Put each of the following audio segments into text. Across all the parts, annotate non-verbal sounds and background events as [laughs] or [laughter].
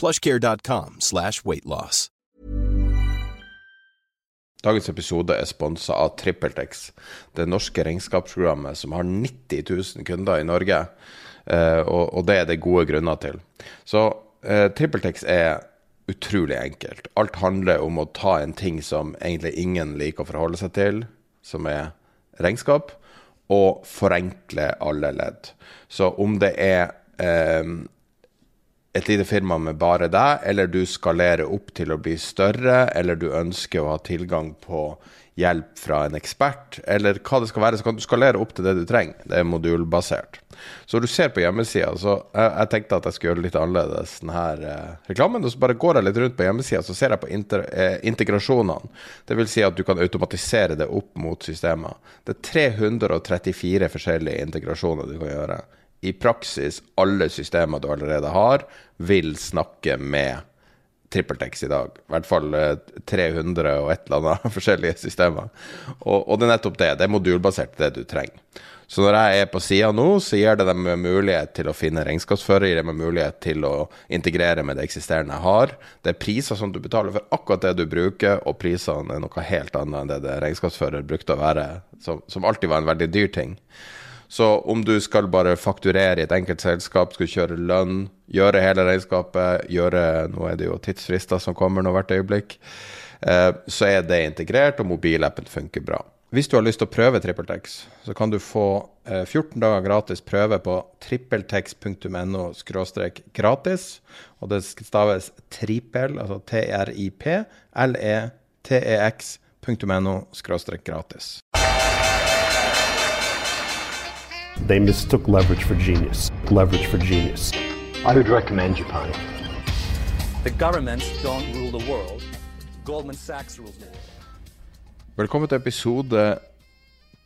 plushcare.com slash weightloss. Dagens episode er sponsa av TrippelTex, det norske regnskapsprogrammet som har 90 000 kunder i Norge. Eh, og, det er det gode grunner til. Så eh, TrippelTex er utrolig enkelt. Alt handler om å ta en ting som egentlig ingen liker å forholde seg til, som er regnskap, og forenkle alle ledd. Så om det er eh, et lite firma med bare deg, eller du skalerer opp til å bli større, eller du ønsker å ha tilgang på hjelp fra en ekspert, eller hva det skal være, så kan du skalere opp til det du trenger. Det er modulbasert. Så du ser på hjemmesida, så jeg, jeg, tenkte at jeg skulle gjøre litt annerledes denne eh, reklamen. Og så bare går jeg litt rundt på hjemmesida, så ser jeg på inter, eh, integrasjonene. Vil si at du kan automatisere det opp mot systemer. Det er 334 forskjellige integrasjoner du kan gjøre i praksis alle systemer du allerede har, vil snakke med TrippelTex i dag. I hvert fall 300 og et eller annet [laughs] forskjellige systemer. Og, og, det er nettopp det. Det er modulbasert, det du trenger. Så når jeg er på sida nå, så gir det dem mulighet til å finne regnskapsfører, gir dem mulighet til å integrere med det eksisterende jeg har. Det er priser som du betaler for akkurat det du bruker, og prisene er noe helt annet enn det det regnskapsfører brukte å være, som, som alltid var en veldig dyr ting. Så om du skal bare fakturere i et enkelt selskap, skal kjøre lønn, gjøre hele regnskapet, gjøre Nå er det jo tidsfrister som kommer nå hvert øyeblikk. Eh, så er det integrert, og mobilappen funker bra. Hvis du har lyst til å prøve TrippelTex, så kan du få 14 eh, dager gratis prøve på trippeltex.no gratis. Og det staves trippel, altså T-R-I-P, L-E-T-E-X.no gratis. They mistook leverage for genius. Leverage for genius. I would recommend Japan. The governments don't rule the world. Goldman Sachs rules the world. Velkommen til episode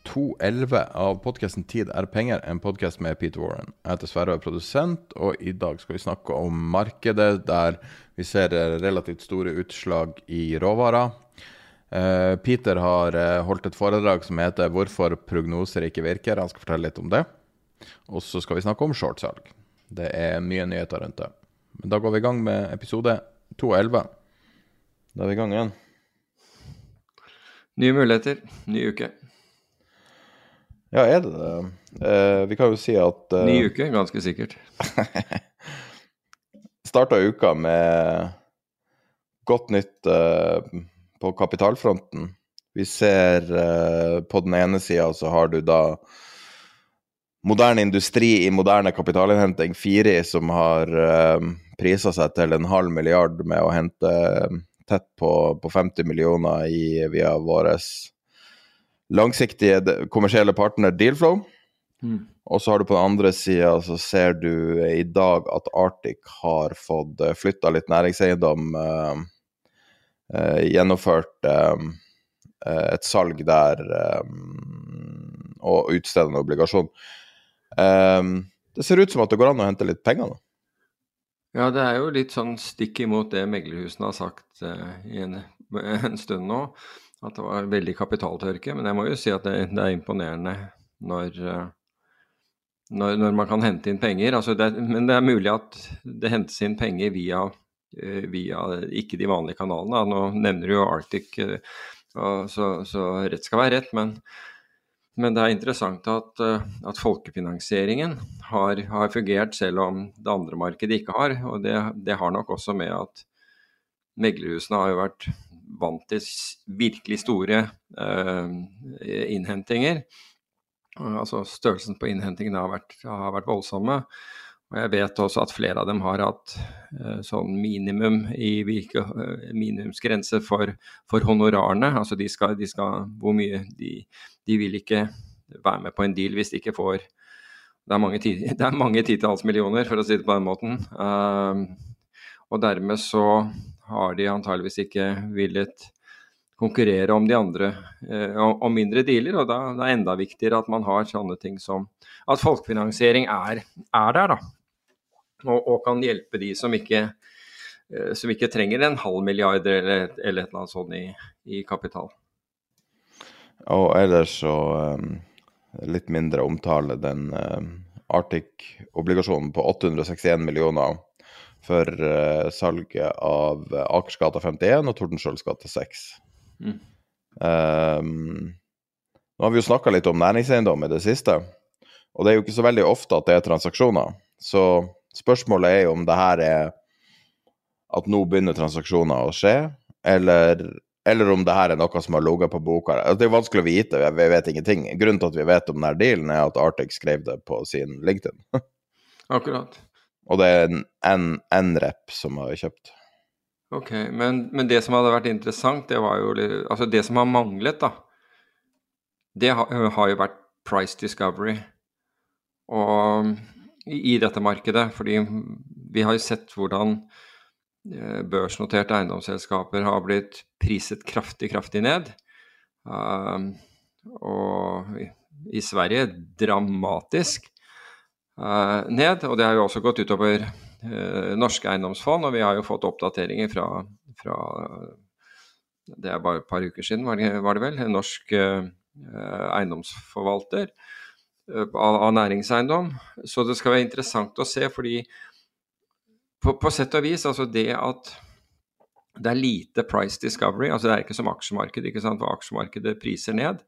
211 av podkasten 'Tid er penger', en podkast med Peter Warren. Jeg heter Sverre og er produsent, og i dag skal vi snakke om markedet, der vi ser relativt store utslag i råvarer. Eh, Peter har eh, holdt et foredrag som heter 'Hvorfor prognoser ikke virker'. Han skal fortelle litt om det. Og så skal vi snakke om shortsalg. Det er mye nyheter rundt det. Men da går vi i gang med episode 211. Da er vi i gang igjen. Nye muligheter, ny uke. Ja, er det det? Eh, vi kan jo si at eh, Ny uke, ganske sikkert. [laughs] Starta uka med godt nytt eh, på kapitalfronten. Vi ser eh, på den ene sida så har du da moderne industri i moderne kapitalinnhenting, Firi, som har eh, prisa seg til en halv milliard med å hente tett på, på 50 millioner i, via vår langsiktige kommersielle partner Dealflow. Mm. Og så har du på den andre sida så ser du i dag at Arctic har fått flytta litt næringseiendom. Eh, gjennomført eh, et salg der eh, og utstede en obligasjon. det ser ut som at det går an å hente litt penger nå. Ja, det er jo litt sånn stikk imot det meglerhusene har sagt uh, i en, [laughs] en, stund nå. At det var veldig kapitaltørke. Men jeg må jo si at det, det er imponerende når, når, når, man kan hente inn penger. Altså det, men det er mulig at det hentes inn penger via Eh, via ikke de vanlige kanalene. Nå nevner du jo Arctic, eh, så, så, rett skal være rett. Men, men det er interessant at, eh, at folkefinansieringen har, har, fungert selv om det andre markedet ikke har. Og det, det har nok også med at meglerhusene har jo vært vant til virkelig store uh, innhentinger. Altså Størrelsen på innhentingene har har vært voldsomme. Og jeg vet også at flere av dem har hatt uh, sånn minimum i virke, uh, minimumsgrense for, for, honorarene. Altså de skal, de skal Hvor mye de, de, vil ikke være med på en deal hvis de ikke får Det er mange, [laughs] det er mange titalls millioner, for å si det på den måten. Uh, og dermed så har de antageligvis ikke villet konkurrere om de andre, om mindre dealer. Og da det er det enda viktigere at man har sånne ting som at folkefinansiering er, er der, da og, og kan hjelpe de som ikke, eh, som ikke, trenger en halv milliard eller, eller et eller annet sånt i, i kapital. Og ellers så um, litt mindre omtale den um, Arctic-obligasjonen på 861 millioner for uh, salget av Akersgata 51 og Tordenskiolds gate 6. Mm. Um, nå har vi jo snakka litt om næringseiendom i det siste, og det er jo ikke så veldig ofte at det er transaksjoner. Så Spørsmålet er jo om det her er at nå begynner transaksjoner å skje, eller, eller om det her er noe som har ligget på boka. Altså, det er vanskelig å vite, vi vet ingenting. Grunnen til at vi vet om denne dealen, er at Arctic skrev det på sin LinkedIn. [laughs] Akkurat. Og det er en NREP som har kjøpt. Ok, men, men, det som hadde vært interessant, det var jo Altså, det som har manglet, da, det har, har jo vært price discovery. Og i, dette markedet. Fordi vi har jo sett hvordan eh, børsnoterte eiendomsselskaper har blitt priset kraftig, kraftig ned. Uh, og i, Sverige dramatisk uh, ned. Og det har jo også gått utover uh, norske eiendomsfond, og vi har jo fått oppdateringer fra, fra Det er bare et par uker siden, var det, var det vel. En norsk eiendomsforvalter Eh, av, av, næringseiendom. Så det skal være interessant å se, fordi på, på sett og vis, altså det at det er lite price discovery, altså det er ikke som aksjemarkedet, ikke sant, for aksjemarkedet priser ned.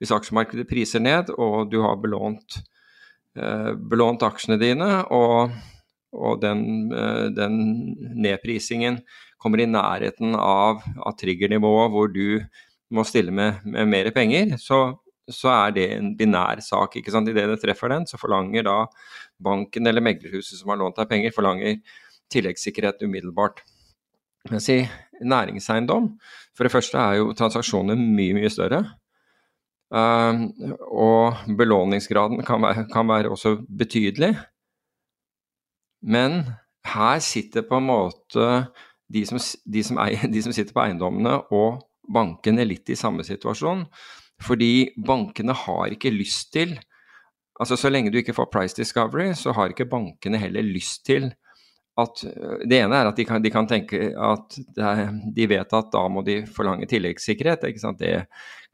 Hvis aksjemarkedet priser ned, og du har belånt, eh, belånt aksjene dine, og, og den, eh, den, nedprisingen kommer i nærheten av, av triggernivået hvor du må stille med, med mer penger, så så er det en binær sak. ikke sant? Idet det treffer den, så forlanger da banken eller meglerhuset som har lånt deg penger, forlanger tilleggssikkerhet umiddelbart. Mens i næringseiendom, for det første er jo transaksjoner mye, mye større. Uh, og belåningsgraden kan være, kan være, også betydelig. Men her sitter på en måte de som, de som, eier, de som sitter på eiendommene og bankene litt i samme situasjon. Fordi bankene har ikke lyst til Altså Så lenge du ikke får price discovery, så har ikke bankene heller lyst til at Det ene er at de kan, de kan tenke at er, de vet at da må de forlange tilleggssikkerhet. Det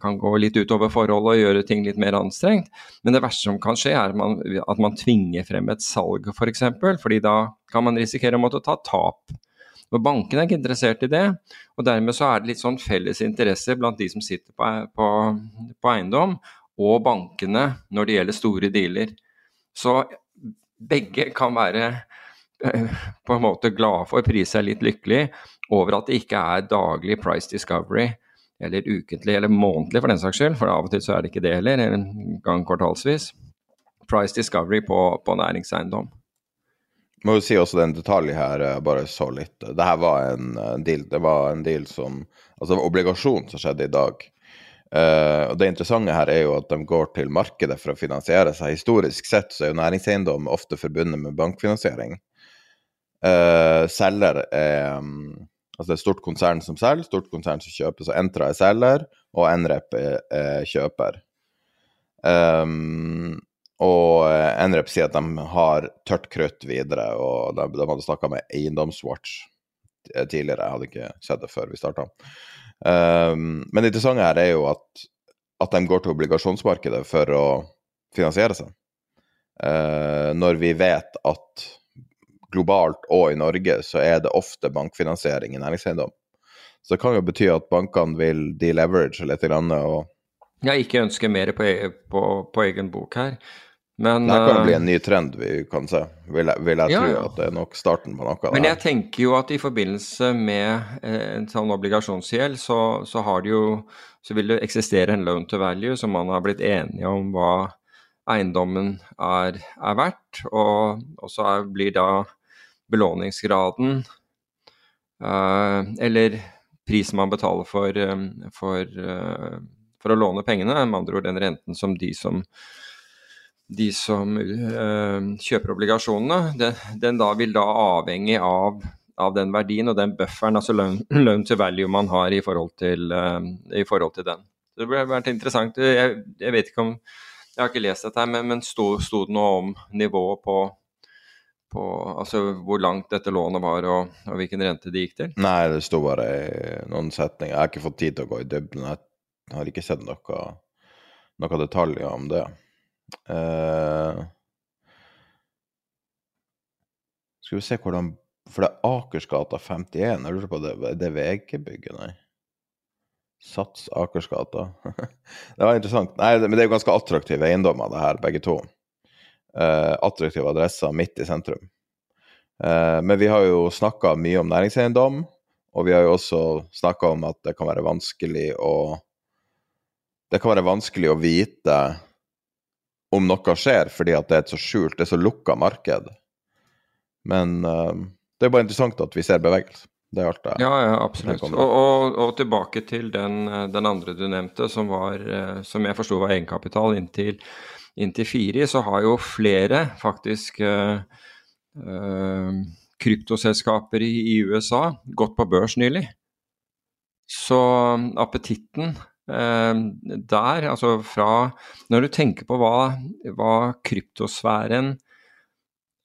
kan gå litt utover forholdet og gjøre ting litt mer anstrengt. Men det verste som kan skje, er at man, at man tvinger frem et salg, f.eks. For eksempel, fordi da kan man risikere å måtte ta tap og Bankene er ikke interessert i det, og dermed så er det litt sånn felles interesse blant de som sitter på, på, på eiendom, og bankene når det gjelder store dealer. Så begge kan være eh, på en måte glade for, prise seg litt lykkelig over at det ikke er daglig price discovery, eller ukentlig eller månedlig for den saks skyld, for av og til så er det ikke det heller, en gang kvartalsvis. Price discovery på, på næringseiendom. Må jo si også den detaljen her, eh, bare så litt. Det her var en, deal. Det var en deal som Altså obligasjon som skjedde i dag. Uh, og Det interessante her er jo at de går til markedet for å finansiere seg. Historisk sett så er jo næringseiendom ofte forbundet med bankfinansiering. Uh, selger er um, Altså det er et stort konsern som selger, stort konsern som kjøper. Så Entra er selger, og Nrep er, er kjøper. Um, og Enrep NREP sier at de har tørt krutt videre, og de, de hadde snakka med Eiendomswatch eh, tidligere. Jeg hadde ikke sett det før vi starta. Um, men det interessante her er jo at, at de går til obligasjonsmarkedet for å finansiere seg. Uh, når vi vet at globalt og i Norge så er det ofte bankfinansiering i næringseiendom. Så det kan jo bety at bankene vil deleverage litt. Og jeg ikke ønsker mer på, e, på, på egen bok her. Men, Det kan bli eh, en ny trend vi kan se, vil jeg, vil jeg Ja, tro. At det er nok starten på noe Men jeg tenker jo at i forbindelse med eh, en sånn obligasjonsgjeld, så, så har det jo Så vil det eksistere en loan to value som man har blitt enige om hva eiendommen er, er verdt. Og, og så er, blir da belåningsgraden uh, Eller prisen man betaler for, eh, for, uh, for å låne pengene, med andre ord den renten som de som de som eh, kjøper obligasjonene, den, den da vil da avhenge av, av den verdien og den bufferen, altså loan, loan to value man har i forhold til, eh, i forhold til den. Det ble vært interessant. Jeg, jeg vet ikke om Jeg har ikke lest dette, men, men sto, sto det noe om nivået på, på Altså hvor langt dette lånet var og, og hvilken rente det gikk til? Nei, det sto bare i noen setninger. Jeg har ikke fått tid til å gå i dybden. Jeg har ikke sett noe, noe detaljer om det. Eh, skal vi se hvordan For det er Akersgata 51. Jeg lurer på det, er VG-bygget, nei? Sats Akersgata. [laughs] det var interessant. Nei, men det er jo ganske attraktive eiendommer, det her, begge to. Uh, attraktive adresser midt i sentrum. Uh, men vi har jo snakka mye om næringseiendom, og vi har jo også snakka om at det kan være vanskelig å Det kan være vanskelig å vite om noe skjer, fordi at det er et så skjult, det er så lukka marked. Men uh, det er bare interessant at vi ser bevegelse. Det er alt det Ja, ja, absolutt. Og, og, og tilbake til den, eh, den andre du nevnte, som, var, eh, som jeg forsto var egenkapital inntil, inntil fire, så har jo flere faktisk uh, kryptoselskaper i, i USA gått på børs nylig. Så appetitten der, altså fra Når du tenker på hva, hva kryptosfæren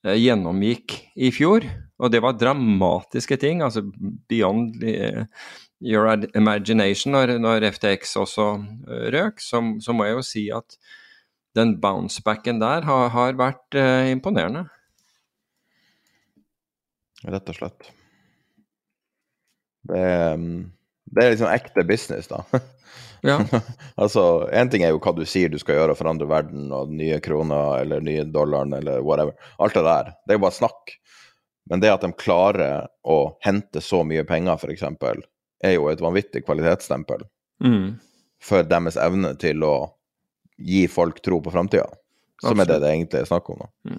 eh, gjennomgikk i fjor, og det var dramatiske ting, altså beyond eh, your imagination når, når FTX også eh, røk, så, så må jeg jo si at den bouncebacken der har, har vært eh, imponerende. Rett og slett. Det er, mm, det er liksom ekte business, da. [laughs] Ja. altså, én ting er jo hva du sier du skal gjøre å forandre verden, og nye kroner eller nye dollaren eller whatever. Alt det der. Det er jo bare snakk. Men det at de klarer å hente så mye penger, f.eks., er jo et vanvittig kvalitetsstempel Mm. for deres evne til å gi folk tro på framtida. Som er det det egentlig er snakk om. Da.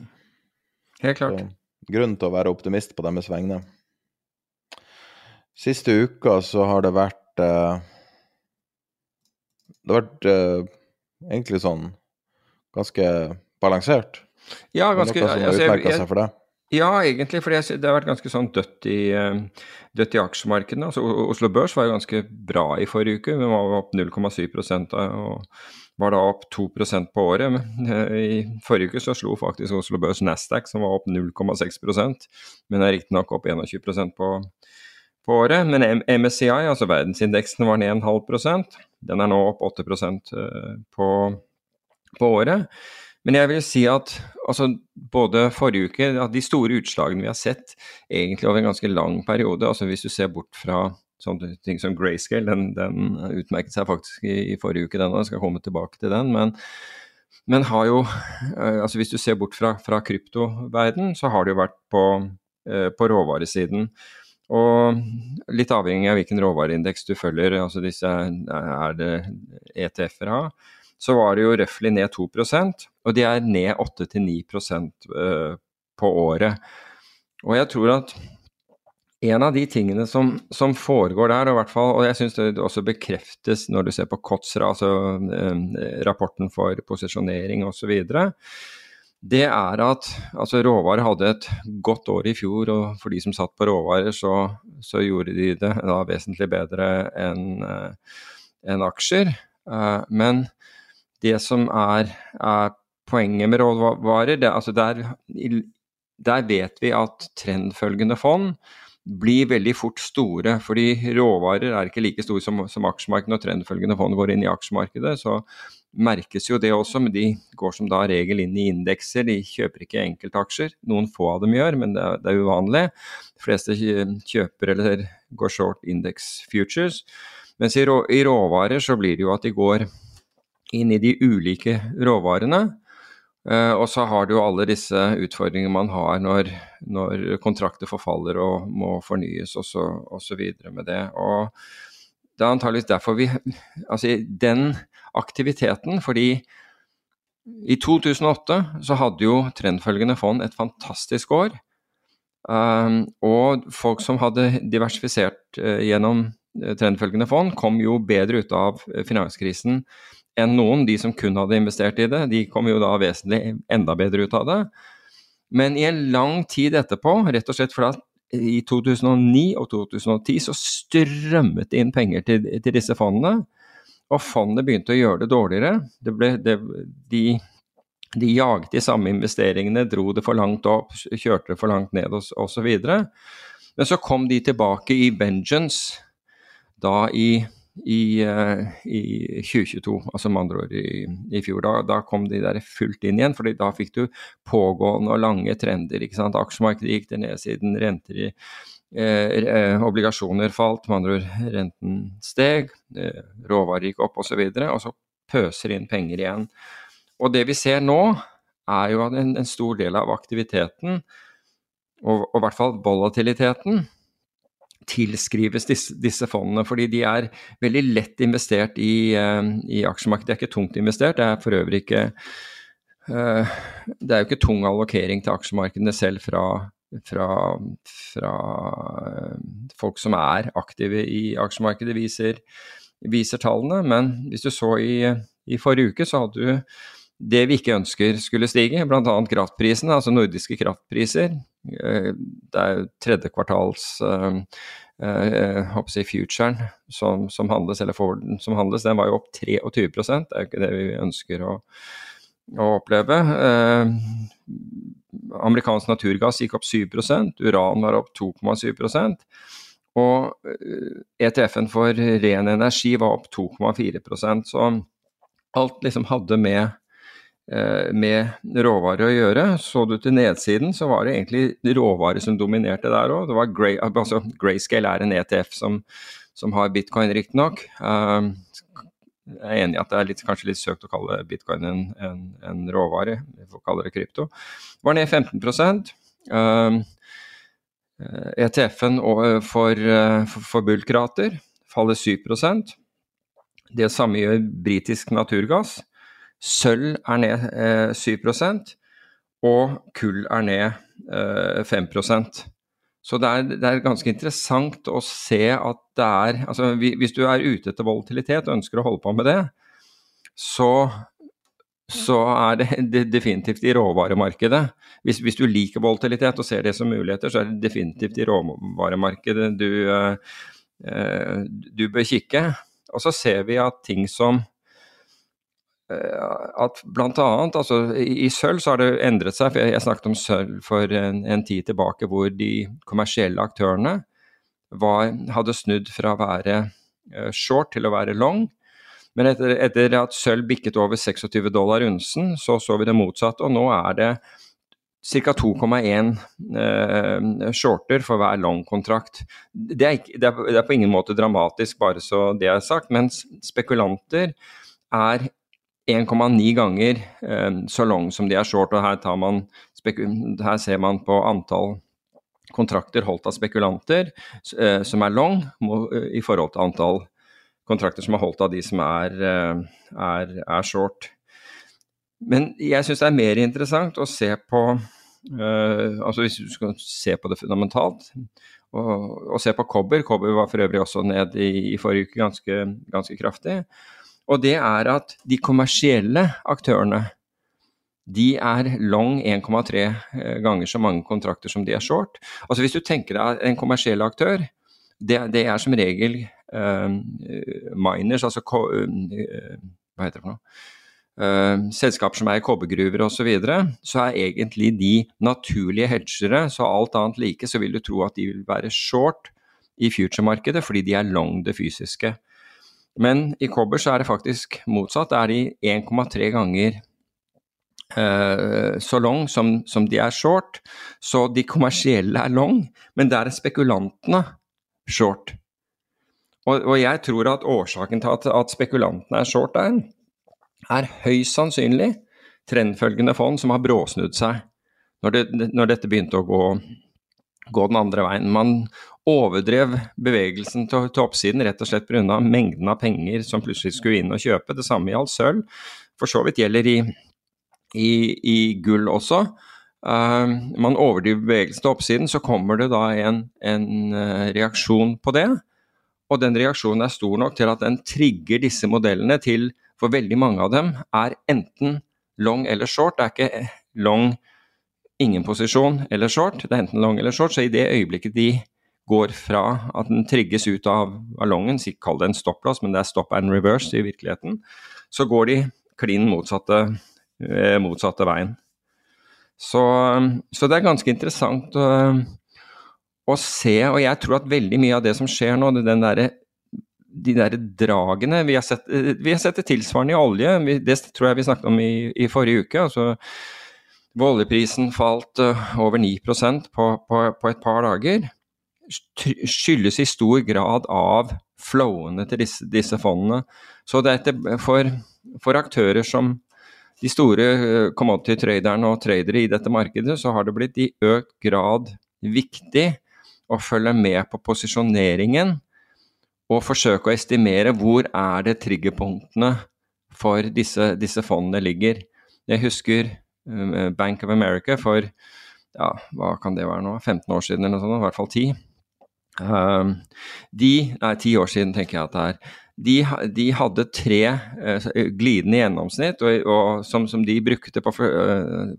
Helt klart. Så, grunn til å være optimist på deres vegne. Siste uka så har det vært eh, Det har vært eh, egentlig sånn ganske balansert. Ja, ganske noe som har altså, utmerka seg for deg? Ja, egentlig, for det har vært ganske sånn dødt i, eh, dødt i aksjemarkedene. Altså, Oslo Børs var jo ganske bra i forrige uke. Den var opp 0,7 da, og var da opp 2% på året. Men eh, i forrige uke så slo faktisk Oslo Børs Nasdaq, som var opp 0,6% men er riktignok opp 21% på, på året. Men MSCI, altså verdensindeksen, var ned 0,5% Den er nå opp 8 eh, på, på året. Men jeg vil si at altså, både forrige uke at De store utslagene vi har sett egentlig over en ganske lang periode, altså hvis du ser bort fra sånne ting som grayscale, den, den utmerket seg faktisk i, i forrige uke, den, jeg skal komme tilbake til den. Men, men har jo eh, altså Hvis du ser bort fra, fra kryptoverden, så har det jo vært på, eh, på råvaresiden. Og litt avhengig av hvilken råvareindeks du følger, altså disse er det ETF-er har, så var det jo røftlig ned 2% og de er ned 8-9 eh, på året. Og jeg tror at en av de tingene som, som foregår der, og, fall, og jeg syns det også bekreftes når du ser på KOTSRA, altså eh, rapporten for posisjonering osv., det er at altså, råvarer hadde et godt år i fjor, og for de som satt på råvarer, så, så gjorde de det da vesentlig bedre enn en aksjer. Eh, men det som er, er poenget med råvarer, det, altså der, der vet vi at trendfølgende fond blir veldig fort store, fordi råvarer er ikke like store som, som aksjemarkedet. Når trendfølgende fond går inn i aksjemarkedet, så merkes jo det også, men de går som da regel inn i indekser. De kjøper ikke enkeltaksjer. Noen få av dem gjør, men det er, det er uvanlig. De fleste kjøper eller går short index futures. Mens i, rå, i råvarer så blir det jo at de går inn i de ulike råvarene. Uh, og så har du jo alle disse utfordringene man har når, når kontrakter forfaller og må fornyes og så videre med det. Og det er antageligvis derfor vi Altså den aktiviteten, fordi i 2008 så hadde jo trendfølgende fond et fantastisk år. Um, og folk som hadde diversifisert uh, gjennom trendfølgende fond, kom jo bedre ut av finanskrisen enn noen. De som kun hadde investert i det, de kom jo da vesentlig enda bedre ut av det. Men i en lang tid etterpå, rett og slett fordi i 2009 og 2010 så strømmet det inn penger til, til disse fondene. Og fondet begynte å gjøre det dårligere. Det ble, det, de, de jaget de samme investeringene, dro det for langt opp, kjørte det for langt ned osv. Men så kom de tilbake i vengeance da i i, uh, i 2022, altså med andre ord i, i fjor. Da, da, kom de der fullt inn igjen, fordi da fikk du pågående og lange trender. ikke sant? Aksjemarkedet gikk til nedsiden, renter i eh, eh, obligasjoner falt, med andre ord renten steg, eh, råvarer gikk opp osv. Og, så videre, og så pøser inn penger igjen. Og det vi ser nå, er jo at en, en stor del av aktiviteten, og, og i hvert fall volatiliteten, tilskrives disse, disse, fondene, fordi de er veldig lett investert i, uh, i aksjemarkedet. Det er ikke tungt investert. Det er for øvrig ikke uh, Det er jo ikke tung allokering til aksjemarkedene selv fra, fra, fra uh, folk som er aktive i aksjemarkedet, viser, viser, tallene. Men hvis du så i, i forrige uke, så hadde du det vi ikke ønsker skulle stige, bl.a. kraftprisene, altså nordiske kraftpriser. Eh, det er jo tredje kvartals øh, uh, si futuren som, som, handles, eller forwarden som handles, den var jo opp 23 Det er jo ikke det vi ønsker å, å oppleve. Uh, amerikansk naturgass gikk opp 7% uran var opp 2,7 og ETF-en for ren energi var opp 2,4% Så alt liksom hadde med Eh, med råvarer å gjøre. Så du til nedsiden, så var det egentlig råvarer som dominerte der òg. Grey, altså, Grayscale er en ETF som, som har bitcoin, riktignok. Jeg er enig i at det er litt, kanskje litt søkt å kalle bitcoin en, en, en råvare. Vi får kalle det krypto. Var ned 15 um, ETF-en for, for, bulkrater faller 7% Det samme gjør britisk naturgass. Sølv er ned eh, 7% og kull er ned eh, 5 så det er, det er, ganske interessant å se at det er altså Hvis du er ute etter volatilitet og ønsker å holde på med det, så, så er det, [laughs] definitivt i råvaremarkedet. Hvis, hvis, du liker volatilitet og ser det som muligheter, så er det definitivt i råvaremarkedet du, eh, du bør kikke. Og så ser vi at ting som Eh, at blant annet, altså i, sølv så har det endret seg. for Jeg, snakket om sølv for en, en, tid tilbake hvor de kommersielle aktørene var, hadde snudd fra å være uh, short til å være long. Men etter, etter at sølv bikket over 26 dollar unsen, så så vi det motsatte. Og nå er det ca. 2,1 uh, shorter for hver long-kontrakt. Det, det, det, er på ingen måte dramatisk, bare så det er sagt. Mens spekulanter er 1,9 ganger eh, så long som de er short. og her, man, her, ser man på antall kontrakter holdt av spekulanter eh, som er long, eh, i forhold til antall kontrakter som er holdt av de som er, er, er short. Men jeg syns det er mer interessant å se på eh, altså Hvis du skal se på det fundamentalt, og, og se på kobber Kobber var for øvrig også ned i, i forrige uke ganske, ganske kraftig. Og det er at de kommersielle aktørene de er long 1,3 eh, ganger så mange kontrakter som de er short. Altså Hvis du tenker deg en kommersiell aktør, det, det er som regel uh, miners, altså uh, hva heter det for noe? Uh, selskaper som er i kobbergruver osv., så, videre, så er egentlig de naturlige hedgere. Så alt annet like, så vil du tro at de vil være short i future-markedet fordi de er long det fysiske. Men i kobber så er det faktisk motsatt. Det er de 1,3 ganger uh, så long som, som, de er short. Så de kommersielle er long, men der er spekulantene short. Og, og jeg tror at årsaken til at, at spekulantene er short der, er høyst sannsynlig trendfølgende fond som har bråsnudd seg når, det, når dette begynte å gå, gå, den andre veien. Man overdrev bevegelsen til, til oppsiden rett og slett pga. mengden av penger som plutselig skulle inn og kjøpe. Det samme gjaldt sølv. For så vidt gjelder i, i, i gull også. Uh, man overdriver bevegelsen til oppsiden, så kommer det da en, en uh, reaksjon på det. Og den reaksjonen er stor nok til at den trigger disse modellene til, for veldig mange av dem, er enten long eller short. Det er ikke long ingen posisjon eller short, det er enten long eller short. Så i det øyeblikket de går fra at den trigges ut av ballongen, kall det en stopplås, men det er stop and reverse i virkeligheten, så går de klin motsatte, eh, motsatte veien. Så, så, det er ganske interessant å, å, se, og jeg tror at veldig mye av det som skjer nå, den derre de der dragene vi har, sett, vi har sett det tilsvarende i olje, det tror jeg vi snakket om i, i forrige uke. altså oljeprisen falt uh, over 9% på, på, på, et par dager, skyldes i stor grad av flowene til disse, disse fondene. Så det er for, for aktører som de store uh, commodity-traderne og tradere i dette markedet, så har det blitt i økt grad viktig å følge med på posisjoneringen og forsøke å estimere hvor er det triggerpunktene for disse, disse fondene ligger. Jeg husker Eh, Bank of America for ja, hva kan det være nå, 15 år siden eller noe sånt, i hvert fall 10. Um, de, nei, 10 år siden tenker jeg at det er. De, de hadde tre uh, glidende gjennomsnitt og, og, som, som, de brukte på, uh,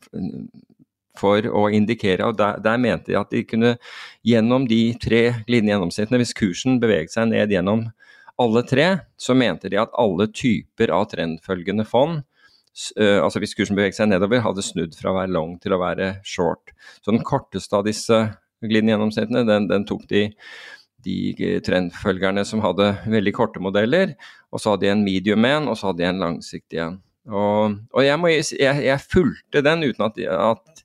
for å indikere. og der, der, mente de at de kunne gjennom de tre glidende gjennomsnittene, hvis kursen beveget seg ned gjennom alle tre, så mente de at alle typer av trendfølgende fond altså hvis kursen beveget seg nedover, hadde snudd fra å være long til å være short. Så den korteste av disse glidende gjennomsnittene, den, den tok de, de trendfølgerne som hadde veldig korte modeller, og så hadde de en medium en, og så hadde de en langsiktig en. Og, og jeg, må, jeg, jeg, fulgte den uten at, at,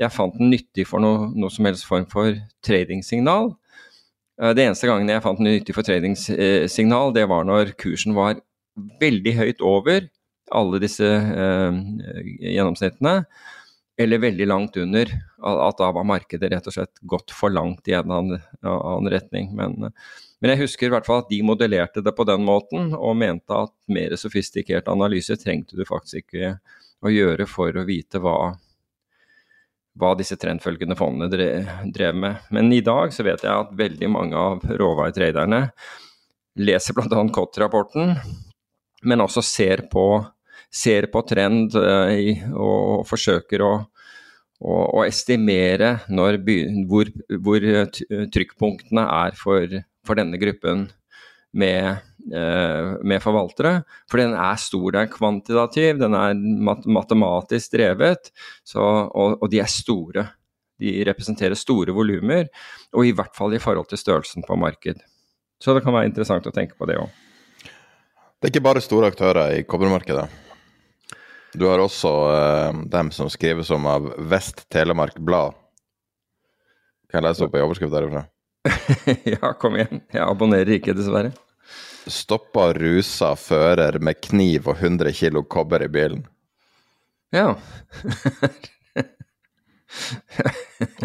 jeg fant den nyttig for noe, noe som helst form for tradingsignal. Eh, det eneste gangen jeg fant den nyttig for tradingsignal, det var når kursen var veldig høyt over alle disse eh, gjennomsnittene, eller veldig langt under. At da var markedet rett og slett gått for langt i en annen, retning. Men, men, jeg husker i hvert fall at de modellerte det på den måten, og mente at mer sofistikert analyse trengte du faktisk ikke å gjøre for å vite hva, hva disse trendfølgende fondene drev med. Men i dag så vet jeg at veldig mange av råvaretraderne leser bl.a. COT-rapporten, men også ser på ser på trend i, og forsøker å, å, å estimere by, hvor, hvor, trykkpunktene er for, for denne gruppen med, eh, med, forvaltere. For den er stor, den er kvantitativ, den er mat matematisk drevet, så, og, og, de er store. De representerer store volumer, og i hvert fall i forhold til størrelsen på marked. Så det kan være interessant å tenke på det òg. Det er ikke bare store aktører i kobbermarkedet? Du har også uh, dem som skrives om av Vest Telemark Blad. Kan jeg lese opp ei overskrift derifra? [laughs] ja, kom igjen. Jeg abonnerer ikke, dessverre. Stoppa rusa fører med kniv og 100 kilo kobber i bilen. Ja.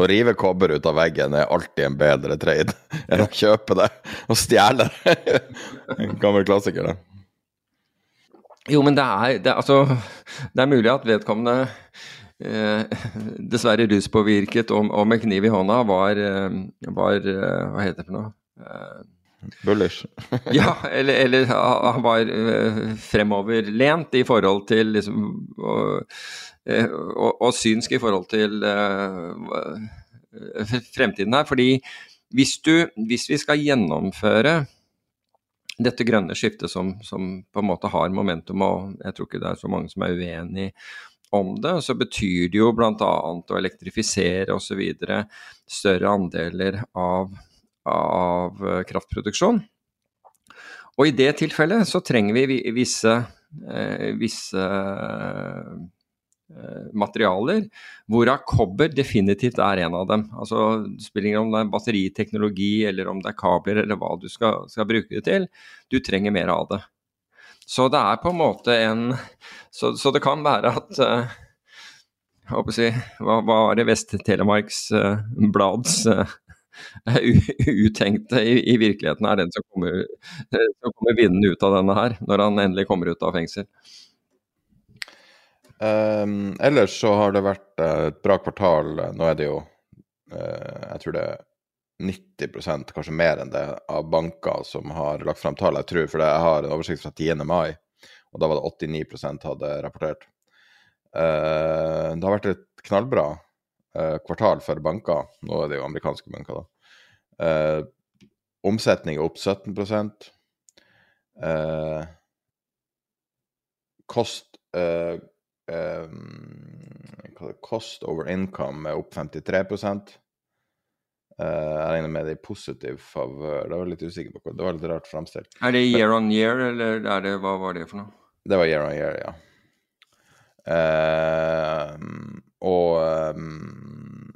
å rive kobber ut av veggen er alltid en bedre trade enn å kjøpe det og stjele det. [laughs] en gammel klassiker, det. Jo, men det er, det, altså, det er mulig at vedkommende eh, dessverre ruspåvirket og, og, med kniv i hånda var, eh, var eh, Hva heter det for noe? Eh, Bullish. [laughs] ja, eller, eller, han var uh, fremoverlent i forhold til liksom og, og, og, synsk i forhold til uh, fremtiden her. Fordi hvis, du, hvis vi skal gjennomføre dette grønne skiftet som, som, på en måte har momentum, og jeg tror ikke det er så mange som er uenig om det, så betyr det jo bl.a. å elektrifisere osv. større andeler av, av kraftproduksjon. Og i det tilfellet så trenger vi visse, eh, visse Eh, materialer, hvorav kobber definitivt er en av dem. Altså, det spiller ingen om det er batteriteknologi eller om det er kabler eller hva du skal, skal, bruke det til, du trenger mer av det. Så det er på en måte en Så, så det kan være at uh, håper å si, hva, hva var det Vest-Telemarks uh, Blads uh, uttenkte i, i, virkeligheten er den som kommer, som kommer vinnende ut av denne her, når han endelig kommer ut av fengsel? Um, ellers så har det vært et bra kvartal. Nå er det jo uh, Jeg tror det er 90% kanskje mer enn det, av banker som har lagt fram tall. Jeg tror, for jeg har en oversikt fra 10. mai, og da var det 89 hadde rapportert. Uh, det har vært et knallbra uh, kvartal for banker. Nå er det jo amerikanske banker, da. Uh, omsetning er opp 17 Kost Cost over income er opp 53 Uh, jeg regner med det i positiv favør. Det var litt usikker på hva. Det var litt rart framstilt. Er det year on year, eller er det, hva var det for noe? Det var year on year, ja. Uh, og um,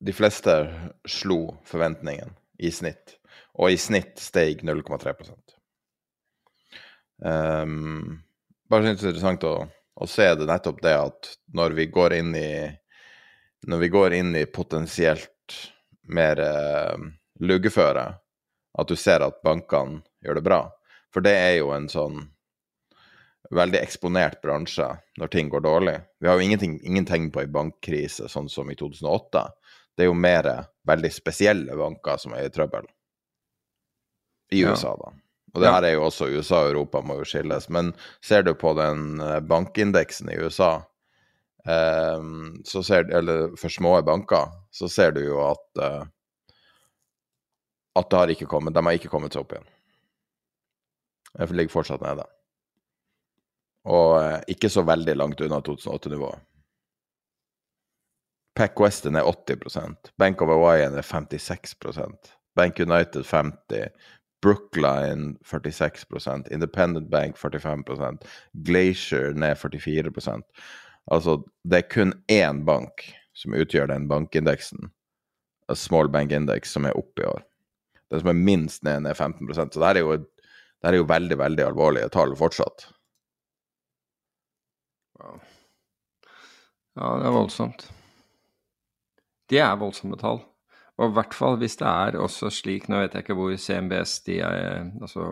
de fleste slo forventningen i snitt, og i snitt steg 0,3 um, Bare synes det er interessant å, å se det nettopp det at når vi går inn i når vi går inn i potensielt mer eh, luggeføre, at du ser at bankene gjør det bra. For det er jo en sånn veldig eksponert bransje når ting går dårlig. Vi har jo ingen tegn på ei bankkrise sånn som i 2008. Det er jo mer veldig spesielle banker som er i trøbbel. I USA, ja. da. Og det her er jo også USA og Europa må jo skilles. Men ser du på den eh, bankindeksen i USA, Um, så ser, eller for små banker, så ser du jo at uh, at det har ikke kommet, de har ikke kommet seg opp igjen. De ligger fortsatt nede. Og uh, ikke så veldig langt unna 2008-nivået. Pack Western er 80% Bank of Hawaii er 56% Bank United 50 Brookline 46% Independent Bank 45% Glacier ned 44% Altså, det er kun én bank som utgjør den bankindeksen, small bank index, som er oppe i år. Den som er minst ned, ned 15% Så det her er jo, det er jo veldig, veldig alvorlige tall fortsatt. Ja, det er voldsomt. Det er voldsomme tall. Og i hvert fall hvis det er også slik Nå vet jeg ikke hvor CMBS de er Altså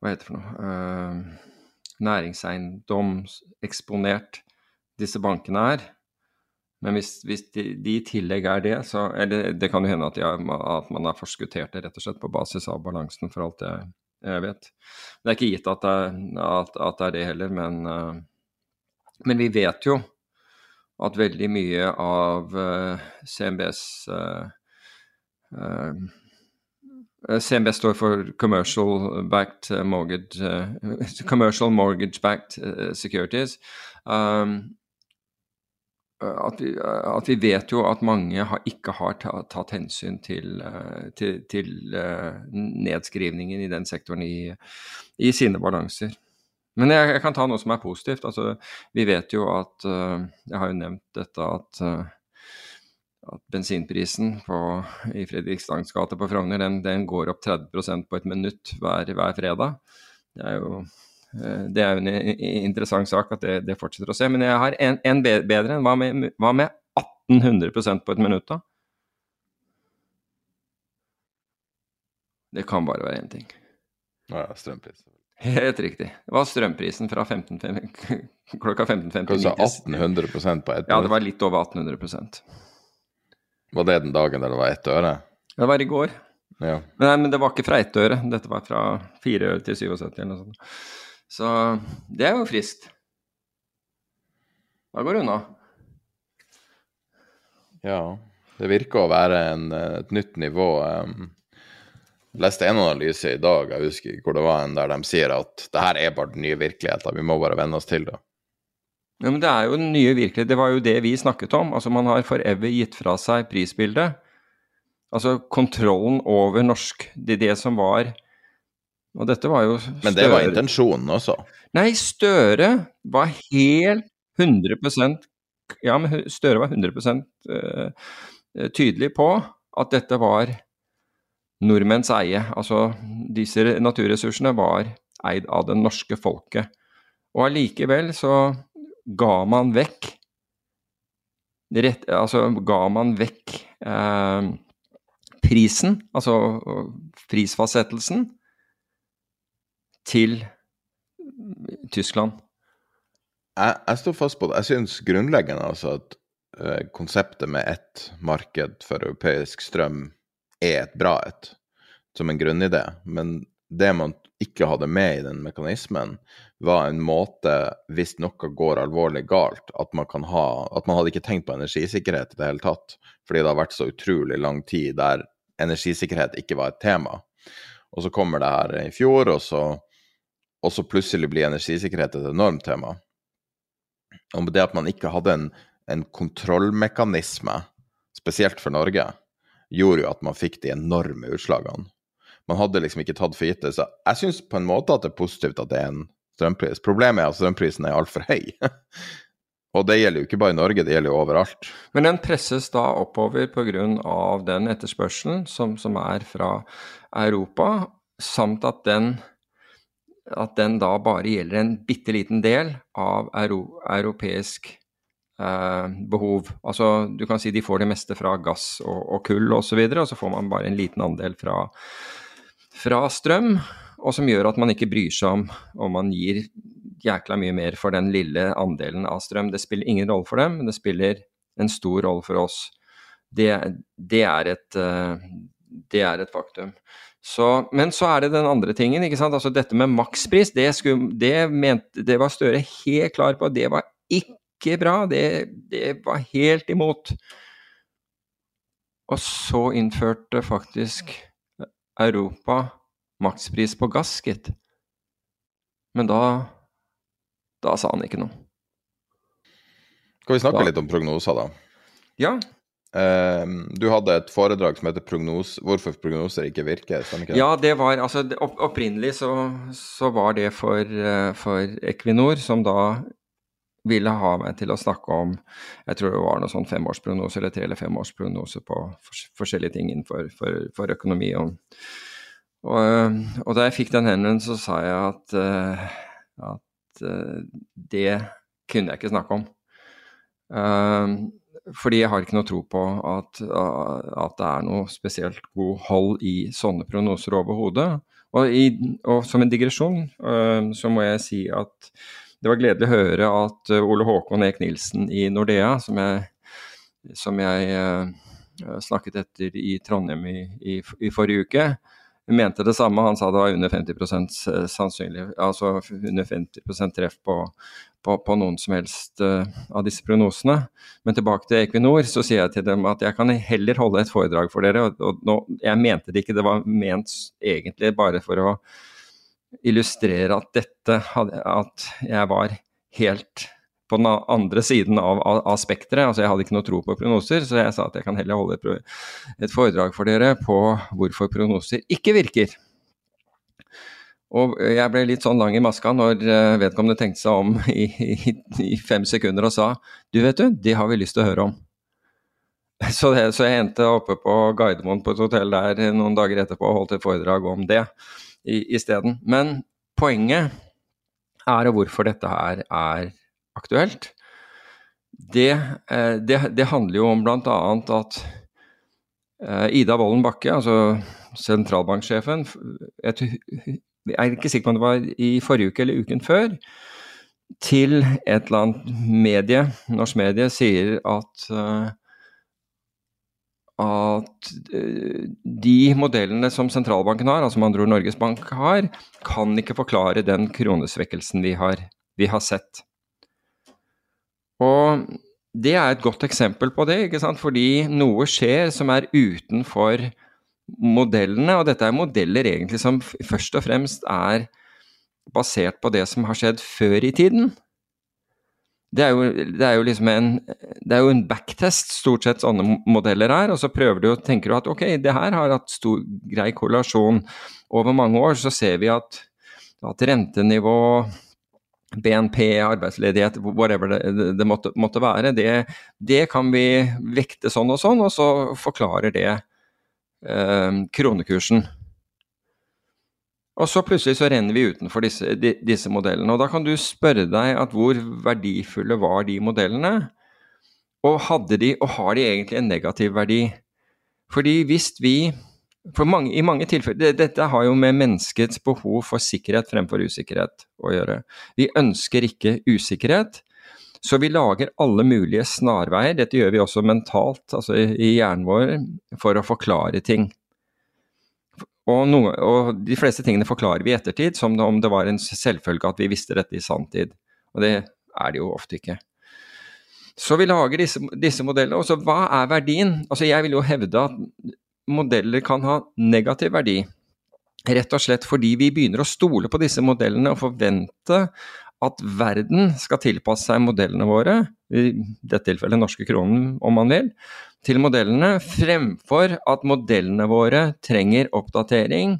Hva heter det for noe? Uh, næringseiendomseksponert disse bankene er. Men hvis, hvis de, de, i tillegg er det, så Eller det kan jo hende at, de, at, man har forskuttert det rett og slett på basis av balansen, for alt jeg, jeg vet. Det er ikke gitt at det, at, at det er det heller, men, uh, men vi vet jo at veldig mye av eh, CMBs uh, Eh, CMB står for Commercial Backed eh, Mortgage uh, [laughs] Commercial Mortgage Backed uh, Securities. Um, at, vi, at, vi, vet jo at mange har, ikke har tatt hensyn til, til, til nedskrivningen i den sektoren i, i sine balanser. Men jeg, jeg, kan ta noe som er positivt. Altså, vi vet jo at Jeg har jo nevnt dette at at bensinprisen på, i Fredrikstads gate på Frogner den, den, går opp 30% på et minutt hver, hver fredag. Det er jo eh, det er en interessant sak at det, det, fortsetter å se. Men jeg har en, en bedre enn hva med, hva med 1800% på et minutt, da? Det kan bare være én ting. Ja, strømpris. Helt riktig. Det var strømprisen fra 15, [laughs] klokka 15.59. Kanskje 1800% på ett minutt? Ja, det var litt over 1800% var det den dagen der det var ett øre? Det var i går. Ja. Nei, men det var ikke fra ett øre. Dette var fra fire øre til 77 eller noe sånt. Så det er jo friskt. Da går det unna. Ja. Det virker å være en, et nytt nivå. Jeg leste en analyse i dag, jeg husker hvor det var, en der de sier at det her er bare den nye virkeligheten, vi må bare venne oss til det. Ja, men Det er jo den nye virkelighet. Det var jo det vi snakket om. Altså Man har forever gitt fra seg prisbildet. Altså kontrollen over norsk. Det det som var Og dette var jo Støre. Men det var intensjonen også? Nei, Støre var helt 100% Ja, men Støre var 100 uh, tydelig på at dette var nordmenns eie. Altså disse naturressursene var eid av det norske folket. Og allikevel så ga man vekk rett, Altså ga man vekk eh, prisen, altså prisfastsettelsen, til Tyskland. Jeg, jeg står fast på det. Jeg syns grunnleggende altså at uh, konseptet med ett marked for europeisk strøm er et bra et, som en grunnidé. Men det man ikke hadde med i den mekanismen, var en måte, hvis noe går alvorlig galt, at man kan ha At man hadde ikke tenkt på energisikkerhet i det hele tatt, fordi det har vært så utrolig lang tid der energisikkerhet ikke var et tema. Og så kommer det her i fjor, og så, og så plutselig blir energisikkerhet et enormt tema. Og det at man ikke hadde en, en kontrollmekanisme, spesielt for Norge, gjorde jo at man fikk de enorme utslagene. Man hadde liksom ikke tatt for gitt det. Så jeg syns på en måte at det er positivt at det er en strømpris. Problemet er at strømprisen er altfor høy. [laughs] Og det gjelder jo ikke bare i Norge, det gjelder jo overalt. Men den presses da oppover pga. den etterspørselen som, som, er fra Europa, samt at den, at den da bare gjelder en bitte liten del av euro, europeisk behov. Altså du kan si de får det meste fra gass og, og kull osv., og, og så får man bare en liten andel fra, fra strøm. Og som gjør at man ikke bryr seg om om man gir jækla mye mer for den lille andelen av strøm. Det spiller ingen rolle for dem, men det spiller en stor rolle for oss. Det, det, er, et, eh, det er, et, faktum. Så, men så er det den andre tingen. ikke sant? Altså Dette med makspris, det, skulle, det, mente, det var Støre helt klar på. Det var ikke bra. Det, det var helt imot. Og så innførte faktisk Europa makspris på gass, gitt. Men da da sa han ikke noe. Skal vi snakke da. litt om prognoser, da? Ja. Uh, du hadde et foredrag som heter prognos, 'Hvorfor prognoser ikke virker'? Ikke ja, det var altså Opprinnelig så, så var det for, uh, for, Equinor, som da ville ha meg til å snakke om Jeg tror det var noe sånn femårsprognose eller tre- eller femårsprognose på forskjellige ting innenfor for, for økonomi. Og, og, og, da jeg fikk den henvendelsen, så sa jeg at, uh, at Eh, det kunne jeg ikke snakke om. Eh, fordi jeg har ikke noe tro på at, at det er noe spesielt god hold i sånne prognoser overhodet. Og, og, som en digresjon eh, så må jeg si at det var gledelig å høre at Ole Håkon Eek Nilsen i Nordea, som jeg, som jeg snakket etter i Trondheim i, i, i forrige uke, mente det samme. Han sa det var under 50 eh, sannsynlig, altså under 50 treff på, på, på, noen som helst av disse prognosene. Men tilbake til Equinor, så sier jeg til dem at jeg kan heller holde et foredrag for dere. og, og nå, Jeg mente det ikke, det var ment egentlig bare for å illustrere at dette At jeg var helt på den andre siden av, av, av spekteret. Altså, jeg hadde ikke noe tro på prognoser, så jeg sa at jeg kan heller holde et, et foredrag for dere på hvorfor prognoser ikke virker. Og jeg ble litt sånn lang i maska når eh, vedkommende tenkte seg om i, i, i fem sekunder og sa du vet du, de har vi lyst til å høre om. Så, det, så jeg endte oppe på Gardermoen på et hotell der noen dager etterpå og holdt et foredrag om det isteden. Men poenget er og hvorfor dette her er aktuelt, det, eh, det, det handler jo om bl.a. at eh, Ida Wolden Bakke, altså sentralbanksjefen Jeg er ikke sikker på om det var i forrige uke eller uken før, til et eller annet medie, norsk medie, sier at eh, at de modellene som sentralbanken har, altså med andre ord Norges Bank har, kan ikke forklare den kronesvekkelsen vi har, vi har sett. Og det er et godt eksempel på det, ikke sant? fordi noe skjer som er utenfor modellene, og dette er modeller egentlig som først og fremst er basert på det som har skjedd før i tiden. Det er, jo, det er jo, liksom en, er jo en backtest, stort sett sånne modeller er, og så prøver du og tenker du at ok, det her har hatt stor, grei korrelasjon. Over mange år så ser vi at, at rentenivå BNP, arbeidsledighet, whatever det, det måtte, måtte, være, det, det, kan vi vekte sånn og sånn, og så forklarer det eh, kronekursen. Og så plutselig så renner vi utenfor disse, disse, modellene. Og da kan du spørre deg at hvor verdifulle var de modellene? Og hadde de, og har de egentlig en negativ verdi? Fordi hvis vi for mange, I mange tilfeller Dette har jo med menneskets behov for sikkerhet fremfor usikkerhet å gjøre. Vi ønsker ikke usikkerhet, så vi lager alle mulige snarveier. Dette gjør vi også mentalt, altså i hjernen vår, for å forklare ting. Og, noe, og, de fleste tingene forklarer vi i ettertid som om det var en selvfølge at vi visste dette i sanntid. Og det er det jo ofte ikke. Så vi lager disse, disse modellene. Og så hva er verdien? Altså Jeg vil jo hevde at modeller kan ha negativ verdi. Rett og slett fordi vi begynner å stole på disse modellene og forvente at verden skal tilpasse seg modellene våre, i dette tilfellet norske kronen om man vil, til modellene, fremfor at modellene våre trenger oppdatering,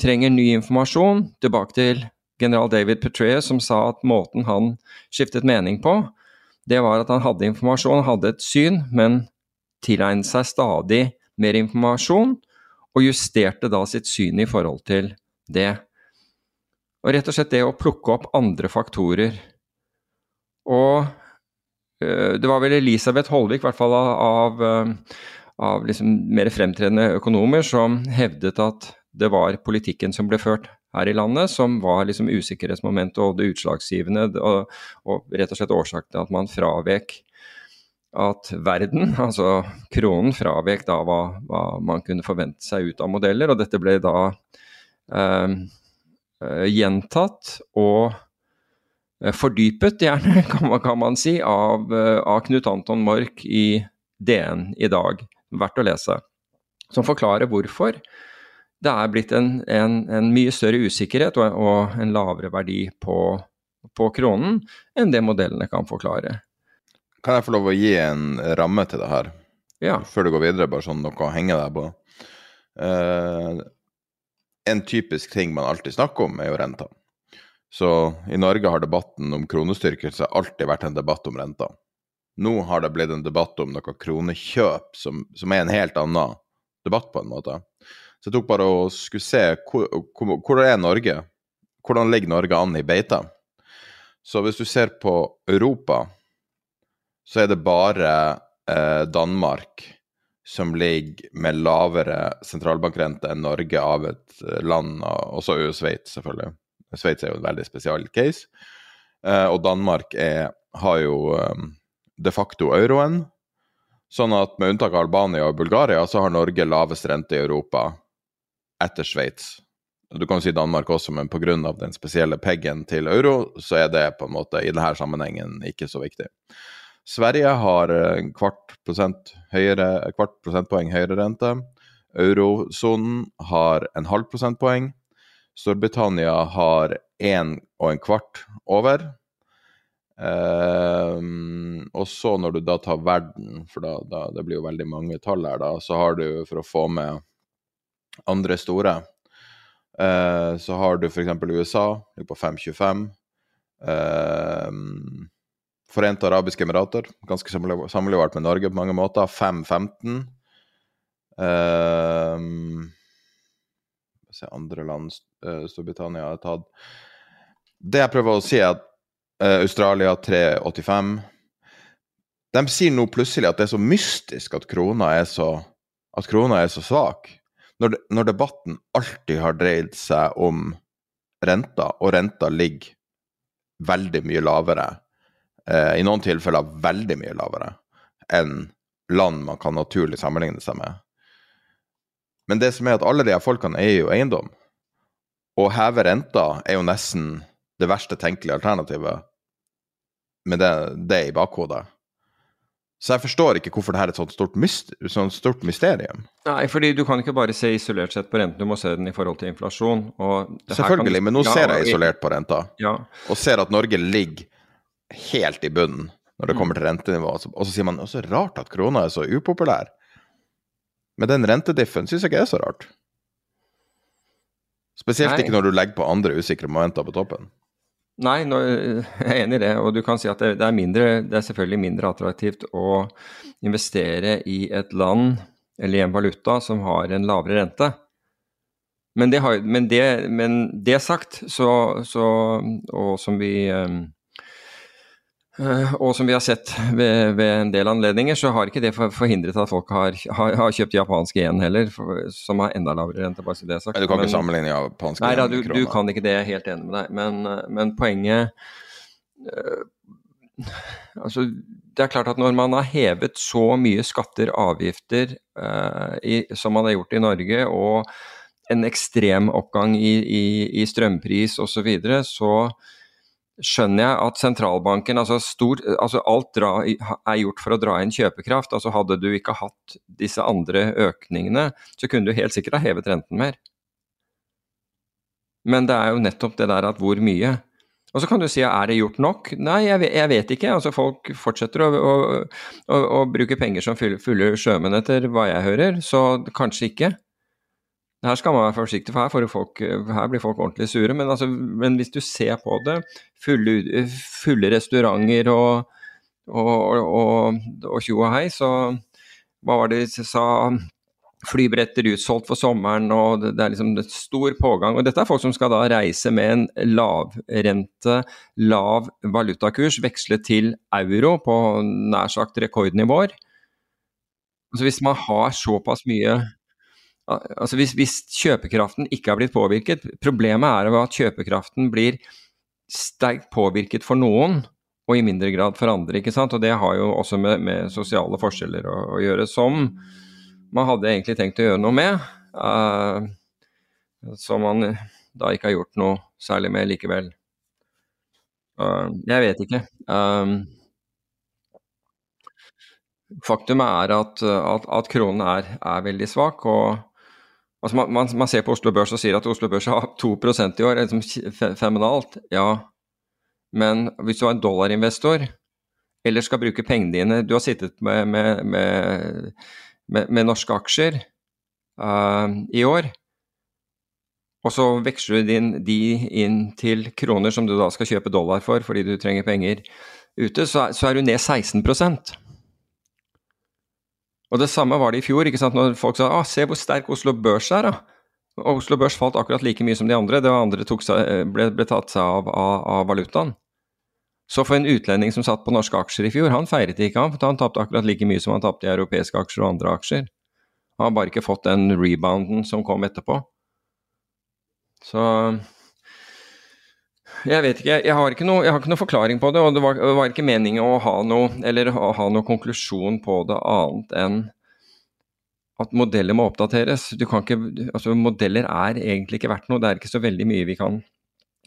trenger ny informasjon. Tilbake til general David Petraeus som sa at måten han skiftet mening på, det var at han hadde informasjon, hadde et syn, men tilegnet seg stadig mer informasjon, og justerte da sitt syn i forhold til det. Og rett og slett det å plukke opp andre faktorer. Og det var vel Elisabeth Holvik, i hvert fall av, øh, av liksom mer fremtredende økonomer, som hevdet at det var politikken som ble ført her i landet, som var liksom usikkerhetsmomentet og det utslagsgivende, og, og rett og slett årsaken til at man fravek at verden, [laughs] altså kronen, fravek da hva, hva, man kunne forvente seg ut av modeller. Og dette ble da eh, eh gjentatt og eh, fordypet, gjerne, [laughs] kan man, kan man si, av, eh, av, Knut Anton Mork i DN i dag. Verdt å lese. Som forklarer hvorfor det er blitt en, en, en mye større usikkerhet og, og en lavere verdi på, på kronen enn det modellene kan forklare. Kan jeg få lov å gi en ramme til det her? Ja. Før du går videre, bare sånn noe å henge deg på. Uh, en typisk ting man alltid snakker om, er jo renta. Så i Norge har debatten om kronestyrkelse alltid vært en debatt om renta. Nå har det blitt en debatt om noe kronekjøp, som, som er en helt annen debatt, på en måte. Så jeg tok bare og skulle se hvor, hvor, er Norge? Hvordan ligger Norge an i beita? Så hvis du ser på Europa, så er det bare eh, Danmark som ligger med lavere sentralbankrente enn Norge av et eh, land, og så er Sveits, selvfølgelig. Sveits er jo en veldig spesial case. Eh, og Danmark er, har jo um, de facto euroen. Sånn at med unntak av Albania og Bulgaria, så har Norge lavest rente i Europa etter Sveits. Du kan si Danmark også, men pga. den spesielle peggen til euro, så er det på en måte i denne sammenhengen ikke så viktig. Sverige har en kvart, prosent høyere, kvart prosentpoeng høyere rente. Eurosonen har en halv prosentpoeng. Storbritannia har én og en kvart over. Um, og så når du da tar verden, for da, da, det blir jo veldig mange tall her, da, så har du for å få med andre store, uh, så har du f.eks. USA, på 5,25. Um, Forente arabiske emirater, ganske sammenlignbart med Norge på mange måter. 5-15. Uh, ehm, se andre land uh, Storbritannia har tatt Det jeg prøver å si, er at uh, Australia 3,85 De sier nå plutselig at det er så mystisk at krona er så, at krona er så svak. Når, når debatten alltid har dreid seg om renta, og renta ligger veldig mye lavere eh, i noen tilfeller veldig mye lavere enn land man kan naturlig sammenligne seg med. Men det som er at alle de her folkene eier jo eiendom. Å heve renta er jo nesten det verste tenkelige alternativet med det, det i bakhodet. Så jeg forstår ikke hvorfor det her er et sånt stort, sånt stort, mysterium. Nei, fordi du kan ikke bare se isolert sett på renten, du må se den i forhold til inflasjon. Selvfølgelig, kan... men nå ja, ser jeg isolert på renta, ja. og ser at Norge ligger helt i bunnen når det mm. kommer til rentenivå. Og så sier man det er så rart at krona er så upopulær. Men den rentediffen syns jeg ikke er så rart. Spesielt Nei. ikke når du legger på andre usikre momenter på toppen. Nei, nå, [laughs] jeg er enig i det. Og du kan si at det, det, er mindre, det er selvfølgelig mindre attraktivt å investere i et land eller i en valuta som har en lavere rente. Men det, har, men det, men det sagt, så, så, og som vi um, og som vi har sett ved, ved, en del anledninger, så har ikke det forhindret at folk har, har, har kjøpt japanske yen heller, for, som har enda lavere rente. bare så det er sagt. Men du kan men, ikke sammenligne japanske yen med kroner? Nei, du kan ikke det, jeg er helt enig med deg. Men, men poenget øh, Altså, det er klart at når man har hevet så mye skatter avgifter øh, i, som man har gjort i Norge, og en ekstrem oppgang i, i, i strømpris osv., så, videre, så skjønner jeg at sentralbanken altså, stor, altså Alt dra, er gjort for å dra inn kjøpekraft. altså Hadde du ikke hatt disse andre økningene, så kunne du helt sikkert ha hevet renten mer. Men det er jo nettopp det der at hvor mye. Og så kan du si er det gjort nok? Nei, jeg jeg vet ikke. altså Folk fortsetter å, å, å, å bruke penger som fulle sjømenn, etter hva jeg hører, så kanskje ikke. Her skal man være forsiktig, for her, folk, her blir folk ordentlig sure. Men, altså, men, hvis du ser på det, fulle, fulle restauranter og og tjo og hei, så hva var det de sa Flybretter utsolgt for sommeren, og det, er liksom et stor pågang. Og dette er folk som skal da reise med en lavrente, lav valutakurs, veksle til euro på nær sagt rekordnivåer. Altså hvis man har såpass mye Altså hvis, hvis, kjøpekraften ikke har blitt påvirket Problemet er at kjøpekraften blir sterkt påvirket for noen, og i mindre grad for andre. ikke sant? Og det har jo også med, med sosiale forskjeller å, å, gjøre, som man hadde egentlig tenkt å gjøre noe med. Uh, som man da ikke har gjort noe særlig med likevel. Uh, jeg vet ikke. Um, faktum er at, at, at kronen er, er, veldig svak. og Altså man, man, man, ser på Oslo Børs og sier at Oslo Børs har 2% i år, liksom fenomenalt. Ja, men hvis du er en dollarinvestor eller skal bruke pengene dine Du har sittet med, med, med, med norske aksjer uh, i år, og så veksler du din, de inn til kroner som du da skal kjøpe dollar for fordi du trenger penger ute, så, så er du ned 16 og det samme var det i fjor, ikke sant? når folk sa ah, se hvor sterk Oslo Børs er. da. Oslo Børs falt akkurat like mye som de andre. Det andre seg, ble, ble, tatt seg av, av, av, valutaen. Så for en utlending som satt på norske aksjer i fjor, han feiret ikke, han, for han tapte akkurat like mye som han tapte i europeiske aksjer og andre aksjer. Han har bare ikke fått den rebounden som kom etterpå. Så jeg vet ikke. Jeg har ikke, noe, jeg har ikke noe forklaring på det, og det var, var ikke meningen å ha noe, eller å ha noe konklusjon på det annet enn at modeller må oppdateres. Ikke, altså modeller er egentlig ikke verdt noe. Det er ikke så veldig mye vi kan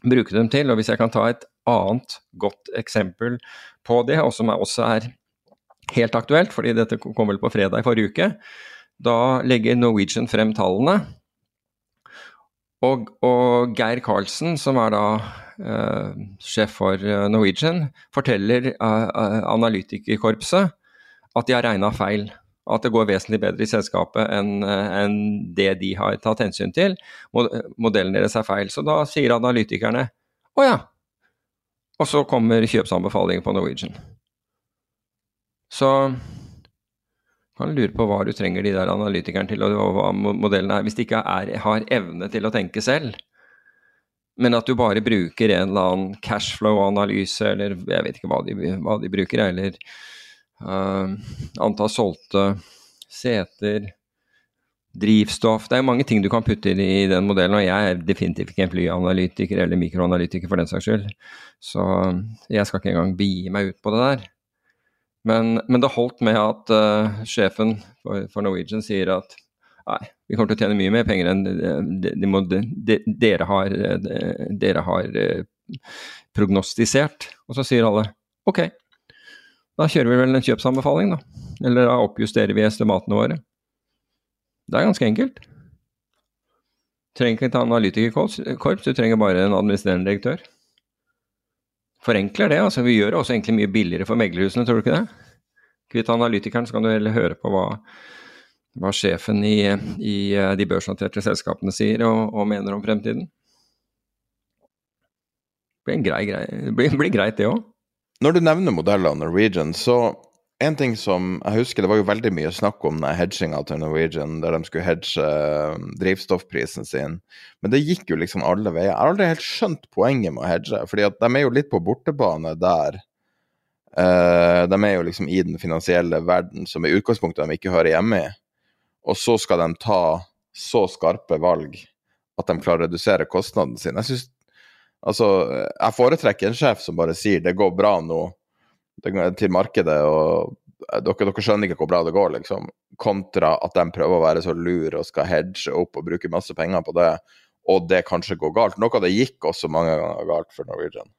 bruke dem til. og Hvis jeg kan ta et annet godt eksempel på det, og som også er helt aktuelt, fordi dette kom vel på fredag i forrige uke, da legger Norwegian frem tallene. Og, og Geir Karlsen, som er da sjef for eh, Norwegian, forteller uh, analytikerkorpset at de har regna feil. At det går vesentlig bedre i selskapet enn en det de har tatt hensyn til. Modellen deres er feil. Så da sier analytikerne å ja. Og så kommer kjøpsanbefalingen på Norwegian. Så kan lure på hva du trenger de der analytikerne til, og hva modellen er. Hvis de ikke er, har evne til å tenke selv, men at du bare bruker en eller annen cashflow-analyse, eller jeg vet ikke hva de, hva de bruker, eller uh, antall solgte seter, drivstoff Det er mange ting du kan putte i den modellen, og jeg er definitivt ikke en flyanalytiker eller mikroanalytiker for den saks skyld, så jeg skal ikke engang begi meg ut på det der. Men, men det holdt med at uh, sjefen for, for Norwegian sier at Nei, vi kommer til å tjene mye mer penger enn de, de må, de, dere har, dere har eh, prognostisert. Og så sier alle ok, da kjører vi vel en kjøpsanbefaling, da. Eller da oppjusterer vi estimatene våre. Det er ganske enkelt. Du trenger ikke et analytikerkorps, du trenger bare en administrerende direktør. Forenkler det. altså Vi gjør det også egentlig mye billigere for meglerhusene, tror du ikke det? Kvitt analytikeren, så kan du heller høre på hva hva sjefen i, i eh, de børsnoterte selskapene sier og, og, mener om fremtiden. Det blir, grei, grei, det blir, blir greit, det òg. Når du nevner modeller av Norwegian, så En ting som jeg husker, det var jo veldig mye snakk om hedginga til Norwegian, der de skulle hedge uh, drivstoffprisen sin. Men det gikk jo liksom alle veier. Jeg har aldri helt skjønt poenget med å hedge, fordi at de er jo litt på bortebane der. Uh, de er jo liksom i den finansielle verden som i utgangspunktet de ikke hører hjemme i. Og så skal de ta så skarpe valg at de klarer å redusere kostnadene sine. Jeg synes, altså, jeg foretrekker en sjef som bare sier det går bra nå til markedet, og dere, dere, skjønner ikke hvor bra det går, liksom. Kontra at de prøver å være så lur og skal hedge opp og bruke masse penger på det, og det kanskje går galt. Noe av det gikk også mange ganger galt for Norwegian.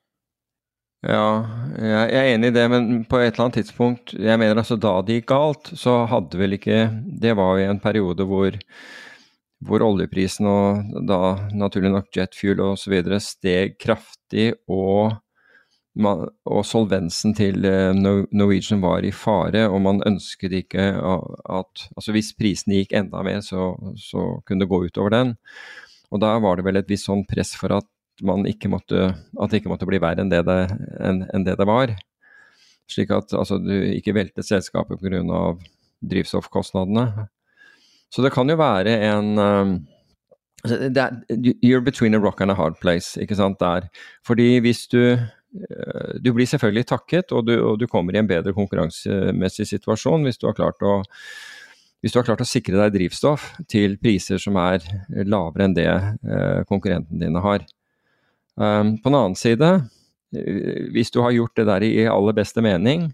Ja, jeg er enig i det, men på et eller annet tidspunkt Jeg mener altså da det gikk galt, så hadde vel ikke Det var jo en periode hvor, hvor oljeprisen og da naturlig nok jetfuel osv. steg kraftig, og og solvensen til eh, Norwegian var i fare, og man ønsket ikke at altså Hvis prisene gikk enda mer, så, så kunne det gå utover den. Og da var det vel et visst sånn press for at man ikke måtte, at det ikke måtte bli verre enn det det, enn, enn det, det var. Slik at altså, du ikke veltet selskapet pga. drivstoffkostnadene. Så det kan jo være en um, You're between a rock and a hard place, ikke sant, der. Fordi hvis du Eh, du blir selvfølgelig takket, og du, og du, kommer i en bedre konkurransemessig situasjon hvis du har klart å hvis du har klart å sikre deg drivstoff til priser som er lavere enn det eh, konkurrentene dine har. Um, på den annen side, eh, hvis du har gjort det der i aller beste mening,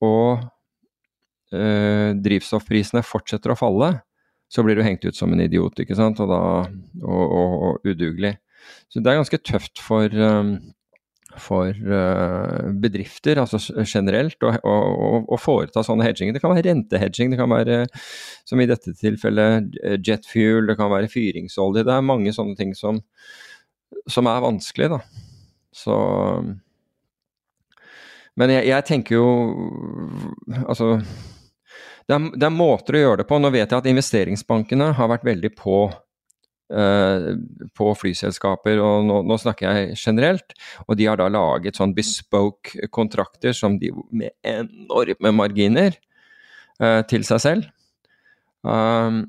og uh, drivstoffprisene fortsetter å falle, så blir du hengt ut som en idiot ikke sant? Og, da, og, og, og udugelig. Så det er ganske tøft for um, for uh, bedrifter, altså generelt, å foreta sånne hedginger. Det kan være rentehedging, det kan være, som i dette tilfellet, jetfuel, det kan være fyringsolje. Det er mange sånne ting som, som er vanskelig, da. Så Men jeg, jeg tenker jo Altså det er, det er, måter å gjøre det på. Nå vet jeg at investeringsbankene har vært veldig på Eh, på flyselskaper, og nå, nå, snakker jeg generelt. Og de har da laget sånn bespoke-kontrakter som de med enorme marginer uh, til seg selv. Um,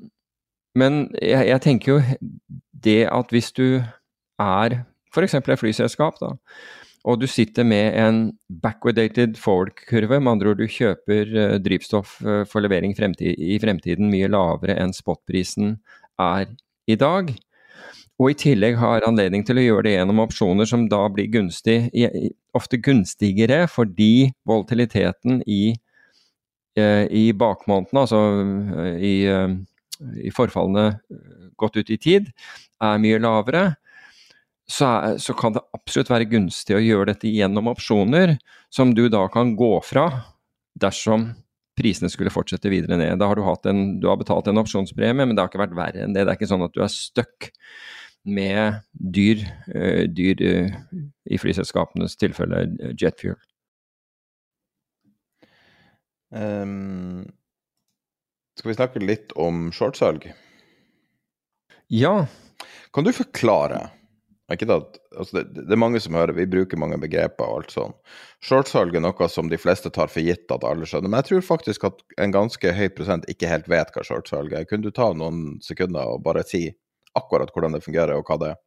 men jeg, jeg, tenker jo det at hvis du er f.eks. et flyselskap, da, og du sitter med en backwardated forward-kurve, med andre ord du kjøper uh, drivstoff uh, for levering fremtid, i fremtiden mye lavere enn spotprisen er i dag. Og i tillegg har anledning til å gjøre det gjennom opsjoner som da blir gunstig, ofte gunstigere fordi volatiliteten i, eh, i bakmånedene, altså i, i, forfallene gått ut i tid, er mye lavere. Så, er, så, kan det absolutt være gunstig å gjøre dette gjennom opsjoner, som du da kan gå fra dersom prisene skulle fortsette videre ned. Da har du, en, du har betalt en opsjonspremie, men det har ikke vært verre enn det. Det er ikke sånn at du er stuck med dyr, uh, dyr uh, i flyselskapenes tilfelle uh, jetfuel. Um, skal vi snakke litt om shortsalg? Ja. Kan du forklare at, altså det, det, er mange som hører, vi bruker mange begreper og alt sånn. Shortsalg er noe som de fleste tar for gitt at alle skjønner, men jeg tror faktisk at en ganske høy prosent ikke helt vet hva shortsalg er. Kunne du ta noen sekunder og bare si akkurat hvordan det fungerer, og hva det er?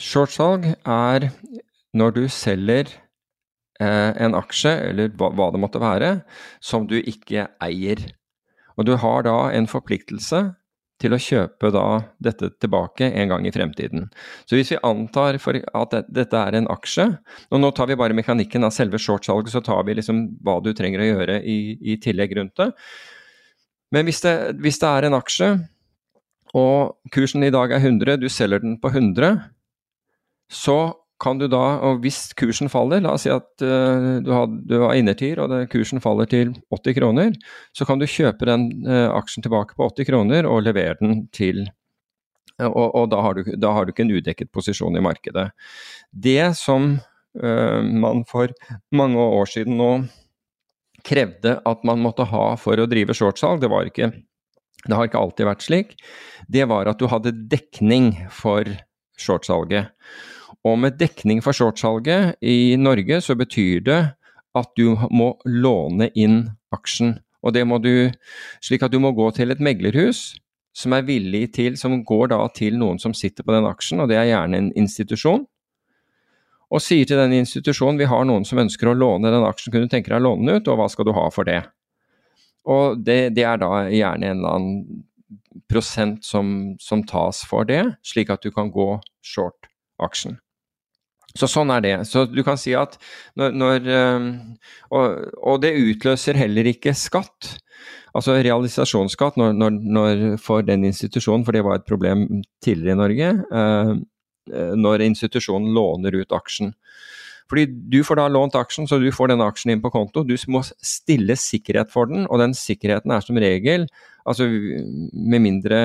Shortsalg er når du selger eh, en aksje, eller hva, hva det måtte være, som du ikke eier. Og du har da en forpliktelse til å kjøpe da dette tilbake en gang i fremtiden. Så hvis vi antar at dette er en aksje, og nå tar vi bare mekanikken av selve shortsalget, så tar vi liksom hva du trenger å gjøre i, i tillegg rundt det. Men hvis det, hvis det er en aksje, og kursen i dag er 100, du selger den på 100, så kan du da, og hvis kursen faller, la oss si at uh, du, har, du har innertier og det, kursen faller til 80 kroner, så kan du kjøpe den uh, aksjen tilbake på 80 kroner og levere den til uh, Og, og da, har du, da, har du, ikke en udekket posisjon i markedet. Det som man for mange år siden nå krevde at man måtte ha for å drive shortsalg, det det har ikke alltid vært slik. Det var at du hadde dekning for shortsalget. Og med dekning for shortsalget i Norge så betyr det at du må låne inn aksjen. Og det må du, slik at du må gå til et meglerhus som er villig til, som går da til noen som sitter på den aksjen, og det er gjerne en institusjon, og sier til den institusjonen vi har noen som ønsker å låne den aksjen, kunne du tenke deg å låne den ut, og hva skal du ha for det? Og det, det er da gjerne en eller annen prosent som, som tas for det, slik at du kan gå short aksjen. Så sånn er det. Så du kan si at når, når og, og, det utløser heller ikke skatt. Altså realisasjonsskatt når, når, når, for den institusjonen, for det var et problem tidligere i Norge, eh, når institusjonen låner ut aksjen. Fordi du får da lånt aksjen, så du får denne aksjen inn på konto. Du må stille sikkerhet for den, og den sikkerheten er som regel Altså med mindre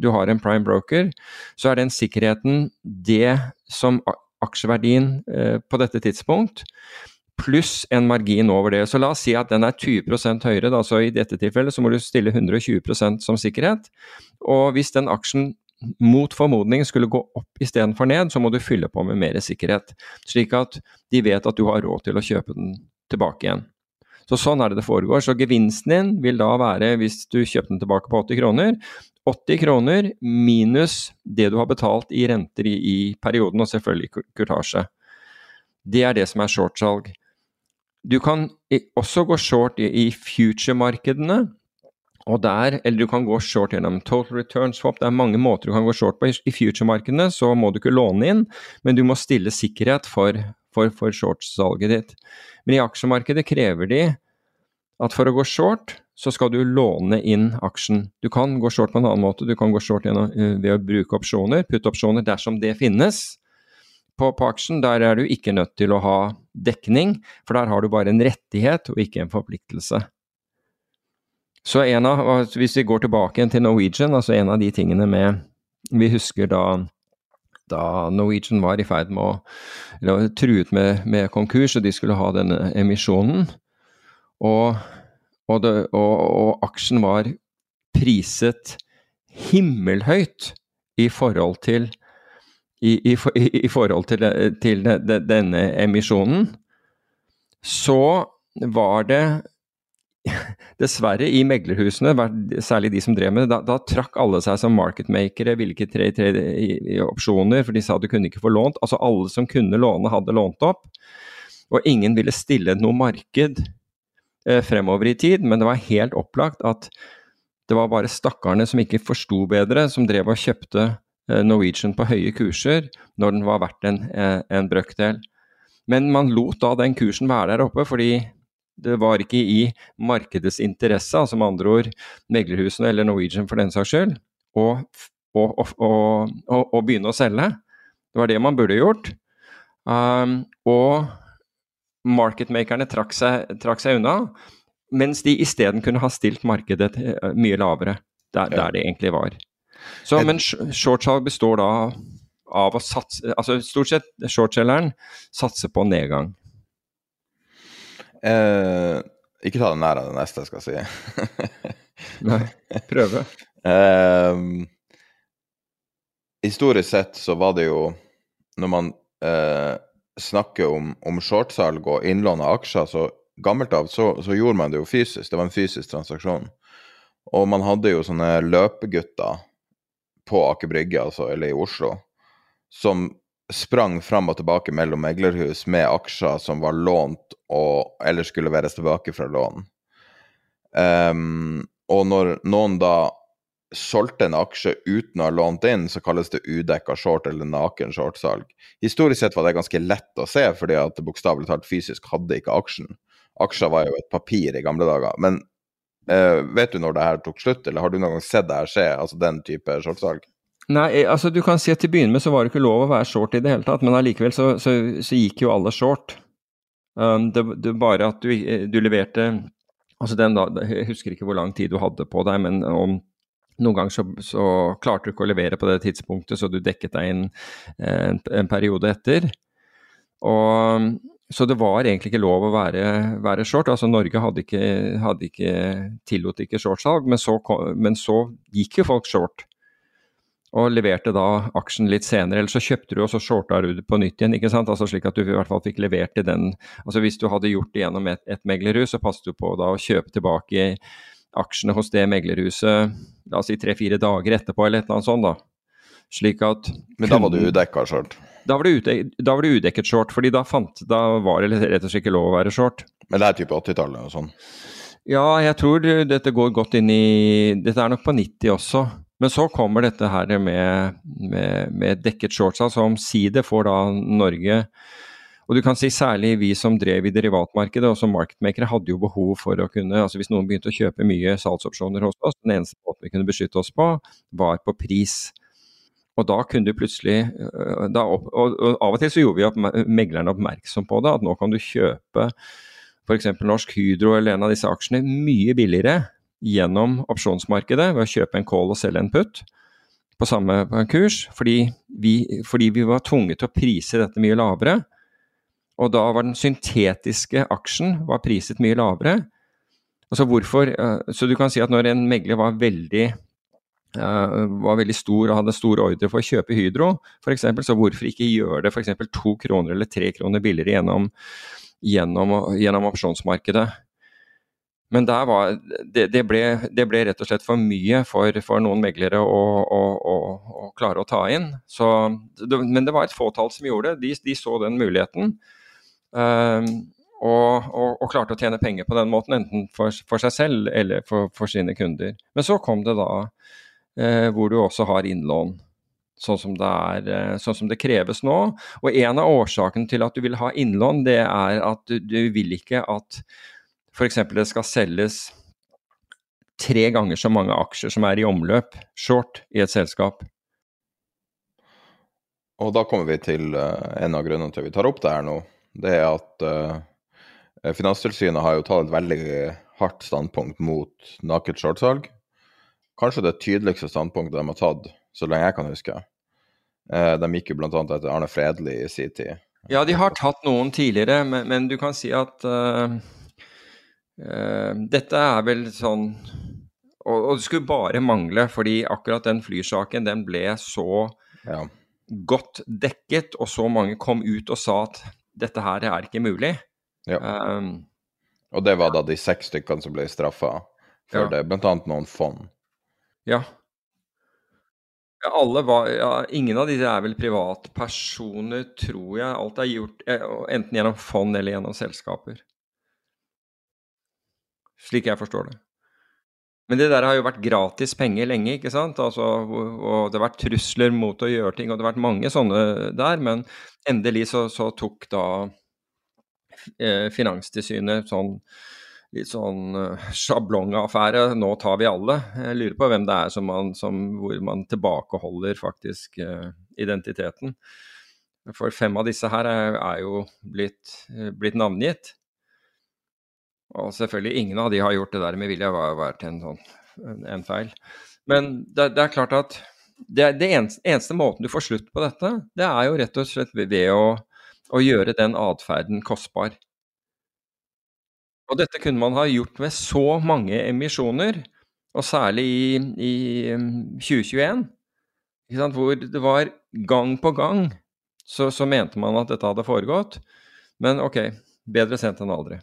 du har en prime broker, så er den sikkerheten det som aksjeverdien eh, på dette tidspunkt, pluss en margin over det. Så la oss si at den er 20% høyere, da, så i dette tilfellet så må du stille 120% som sikkerhet. Og hvis den aksjen mot formodning skulle gå opp istedenfor ned, så må du fylle på med mer sikkerhet. Slik at de vet at du har råd til å kjøpe den tilbake igjen. Så Sånn er det det foregår. Så gevinsten din vil da være, hvis du kjøper den tilbake på 80 kroner, 80 kroner minus det du har betalt i renter i, i perioden, og selvfølgelig kurtasje. Det er det som er shortsalg. Du kan også gå short i, future-markedene. Og der, eller du kan gå short gjennom total return swap. Det er mange måter du kan gå short på. I future-markedene så må du ikke låne inn, men du må stille sikkerhet for, for, for shortsalget ditt. Men i aksjemarkedet krever de at for å gå short, så skal du låne inn aksjen. Du kan gå short på en annen måte, du kan gå short gjennom, eh, ved å bruke opsjoner, putte-opsjoner dersom det finnes. På, på, aksjen der er du ikke nødt til å ha dekning, for der har du bare en rettighet og ikke en forpliktelse. Så en av, Hvis vi går tilbake til Norwegian, altså en av de tingene med Vi husker da, da Norwegian var i ferd med å eller truet med, med konkurs, og de skulle ha denne emisjonen. Og og, det, og, og aksjen var priset himmelhøyt i forhold til i, i, i forhold til, til denne emisjonen, så var det [laughs] dessverre i meglerhusene, særlig de som drev med det, da, da trakk alle seg som marketmakere, ville ikke tre, i, i opsjoner, for de sa du kunne ikke få lånt. Altså alle som kunne låne, hadde lånt opp. Og ingen ville stille noe marked fremover i tid, men det var helt opplagt at det var bare stakkarene som ikke forsto bedre, som drev og kjøpte eh, Norwegian på høye kurser når den var verdt en, eh, en brøkdel. Men man lot da den kursen være der oppe, fordi det var ikke i markedets interesse, altså med andre ord meglerhusene eller Norwegian for den saks skyld, å, å, å, å begynne å selge. Det var det man burde gjort. Um, og marketmakerne trakk seg, trakk seg unna, mens de isteden kunne ha stilt markedet eh, mye lavere, der, der det egentlig var. Så, men shortsalg består da av å satse Altså stort sett shortselgeren satser på nedgang. Eh, ikke ta det nær av det neste jeg skal si. Nei, prøve. [laughs] Eh, historisk sett så var det jo når man eh, snakker om, om shortsalg og innlån av aksjer, så gammelt av så, så, gjorde man det jo fysisk. Det var en fysisk transaksjon. Og man hadde jo sånne løpegutter på Aker Brygge, altså, eller i Oslo, som sprang fram og tilbake mellom meglerhus med aksjer som var lånt og eller skulle leveres tilbake fra lån. Um, og når noen da solgte en aksje uten å ha lånt inn, så kalles det udekka short eller naken shortsalg. Historisk sett var det ganske lett å se, fordi at bokstavelig talt fysisk hadde ikke aksjen. Aksjer var jo et papir i gamle dager. Men uh, vet du når det her tok slutt, eller har du noen gang sett det her skje, altså den type shortsalg? Nei, eh, altså du kan si at til å begynne med så var det ikke lov å være short i det hele tatt, men allikevel så, så, så, gikk jo alle short. Um, det, det bare at du, eh, du leverte Altså den da, Jeg husker ikke hvor lang tid du hadde på deg, men om noen ganger så, så, klarte du ikke å levere på det tidspunktet, så du dekket deg inn eh, en, en periode etter. Og, så det var egentlig ikke lov å være, være short. altså Norge hadde ikke, hadde ikke tillot ikke shortsalg, men så, men så gikk jo folk short. og leverte da aksjen litt senere. Eller så kjøpte du, og så shorta du på nytt igjen. ikke sant? Altså Slik at du i hvert fall fikk levert til den Altså Hvis du hadde gjort det gjennom et, et meglerhus, så passet du på da å kjøpe tilbake aksjene hos det meglerhuset la oss si tre-fire dager etterpå, eller et eller annet sånt. da. Slik at Men da var du udekka short? Da var, det udekket, da var det udekket short, fordi da, fant, da var det rett og slett ikke lov å være short. Men det er type 80-tallet og sånn? Ja, jeg tror dette går godt inn i Dette er nok på 90 også. Men så kommer dette her med, med, med dekket shorts, altså omsider får da Norge og du kan si særlig vi som drev i derivatmarkedet og som marketmakere hadde jo behov for å kunne altså Hvis noen begynte å kjøpe mye salgsopsjoner hos oss, den eneste måten vi kunne beskytte oss på, var på pris. Og da kunne du plutselig øh, opp, og, Av og til så gjorde vi opp, meglerne oppmerksom på det, at nå kan du kjøpe f.eks. Norsk Hydro eller en av disse aksjene mye billigere gjennom opsjonsmarkedet ved å kjøpe en call og selge en put på samme kurs, fordi vi, fordi vi var tvunget til å prise dette mye lavere. Og da var den syntetiske aksjen var priset mye lavere. Altså hvorfor, eh, Så du kan si at når en megler var veldig, uh, var veldig stor og hadde stor ordre for å kjøpe Hydro, f.eks., så hvorfor ikke gjøre det f.eks. to kroner eller tre kroner billigere gjennom, gjennom, gjennom opsjonsmarkedet? Men var, det, det, ble, det, ble, rett og slett for mye for, for noen meglere å, å, å, å, klare å ta inn. Så, men det var et fåtall som gjorde det. De, de så den muligheten. Um, og, og, og, klarte å tjene penger på den måten, enten for, for seg selv eller for, for, sine kunder. Men så kom det da eh, hvor du også har innlån, sånn som, det er, eh, sånn som det kreves nå. Og en av årsakene til at du vil ha innlån, det er at du, du vil ikke at f.eks. det skal selges tre ganger så mange aksjer som er i omløp, short, i et selskap. Og da kommer vi til uh, en av grunnene til at vi tar opp det her nå. Det er at uh, Finanstilsynet har jo tatt et veldig hardt standpunkt mot naket shortsalg. Kanskje det tydeligste standpunktet de har tatt så lenge jeg kan huske. Uh, de gikk jo bl.a. etter Arne Fredli i sin tid. Ja, de har tatt noen tidligere, men, men du kan si at Uh, dette er vel sånn og, og, det skulle bare mangle, fordi akkurat den flysaken den ble så ja. godt dekket, og så mange kom ut og sa at dette her er ikke mulig. Ja. Um, og det var da de seks stykkene som ble straffa for ja. det, bl.a. noen fond. Ja. ja alle var, ja, ingen av disse er vel privatpersoner, tror jeg. Alt er gjort eh, enten gjennom fond eller gjennom selskaper slik jeg forstår det. Men det der har jo vært gratis penger lenge, ikke sant. Altså, og det har vært trusler mot å gjøre ting, og det har vært mange sånne der. Men endelig så, så tok da eh, Finanstilsynet sånn litt sånn uh, sjablongaffære. Nå tar vi alle. Jeg lurer på hvem det er som man, som, hvor man tilbakeholder faktisk eh, identiteten. For fem av disse her er, er jo blitt, uh, blitt navngitt. Og selvfølgelig, ingen av de har gjort det der med vilje, har vært en, sånn, en feil. Men det, det, er klart at det, det eneste, eneste, måten du får slutt på dette, det er jo rett og slett ved å, å gjøre den atferden kostbar. Og dette kunne man ha gjort med så mange emisjoner, og særlig i, i 2021, um, hvor det var gang på gang så, så mente man at dette hadde foregått. Men ok, bedre sent enn aldri.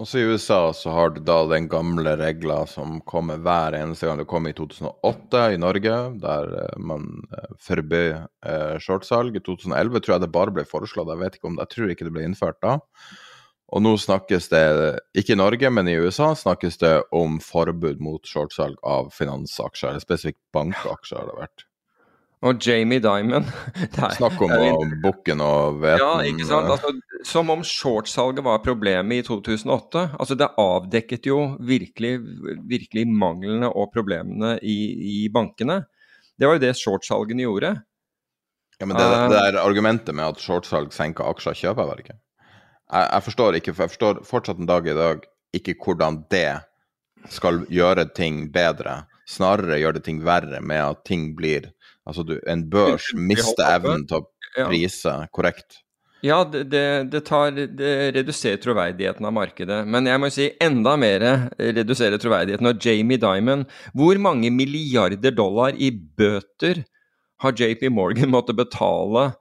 Også i USA så har du da den gamle regla som kommer hver eneste gang. Det kom i 2008 i Norge, der eh, man eh, forbød eh, shortsalg. I 2011 tror jeg det bare ble foreslått, jeg vet ikke om det, jeg tror ikke det ble innført da. Og nå snakkes det, ikke i Norge, men i USA, snakkes det om forbud mot shortsalg av finansaksjer, eller spesifikt bankaksjer har det vært. Og Jamie Dimon [laughs] Snakk om å bukken og hveten. Ja, ikke sant. Altså, som om shortsalget var problemet i 2008. Altså, det avdekket jo virkelig, virkelig manglene og problemene i, i bankene. Det var jo det shortsalgene gjorde. Ja, Men det, det der argumentet med at shortsalg senker aksjer, kjøper jeg bare ikke. Jeg, jeg, forstår ikke, for jeg forstår fortsatt en dag i dag ikke hvordan det skal gjøre ting bedre. Snarere gjør det ting verre med at ting blir Altså, du, en børs mister evnen til å prise korrekt. Ja, det, det, det, tar, det reduserer troverdigheten av markedet. Men jeg må si enda mer reduserer troverdigheten av Jamie Dimon Hvor mange milliarder dollar i bøter har JP Morgan måttet betale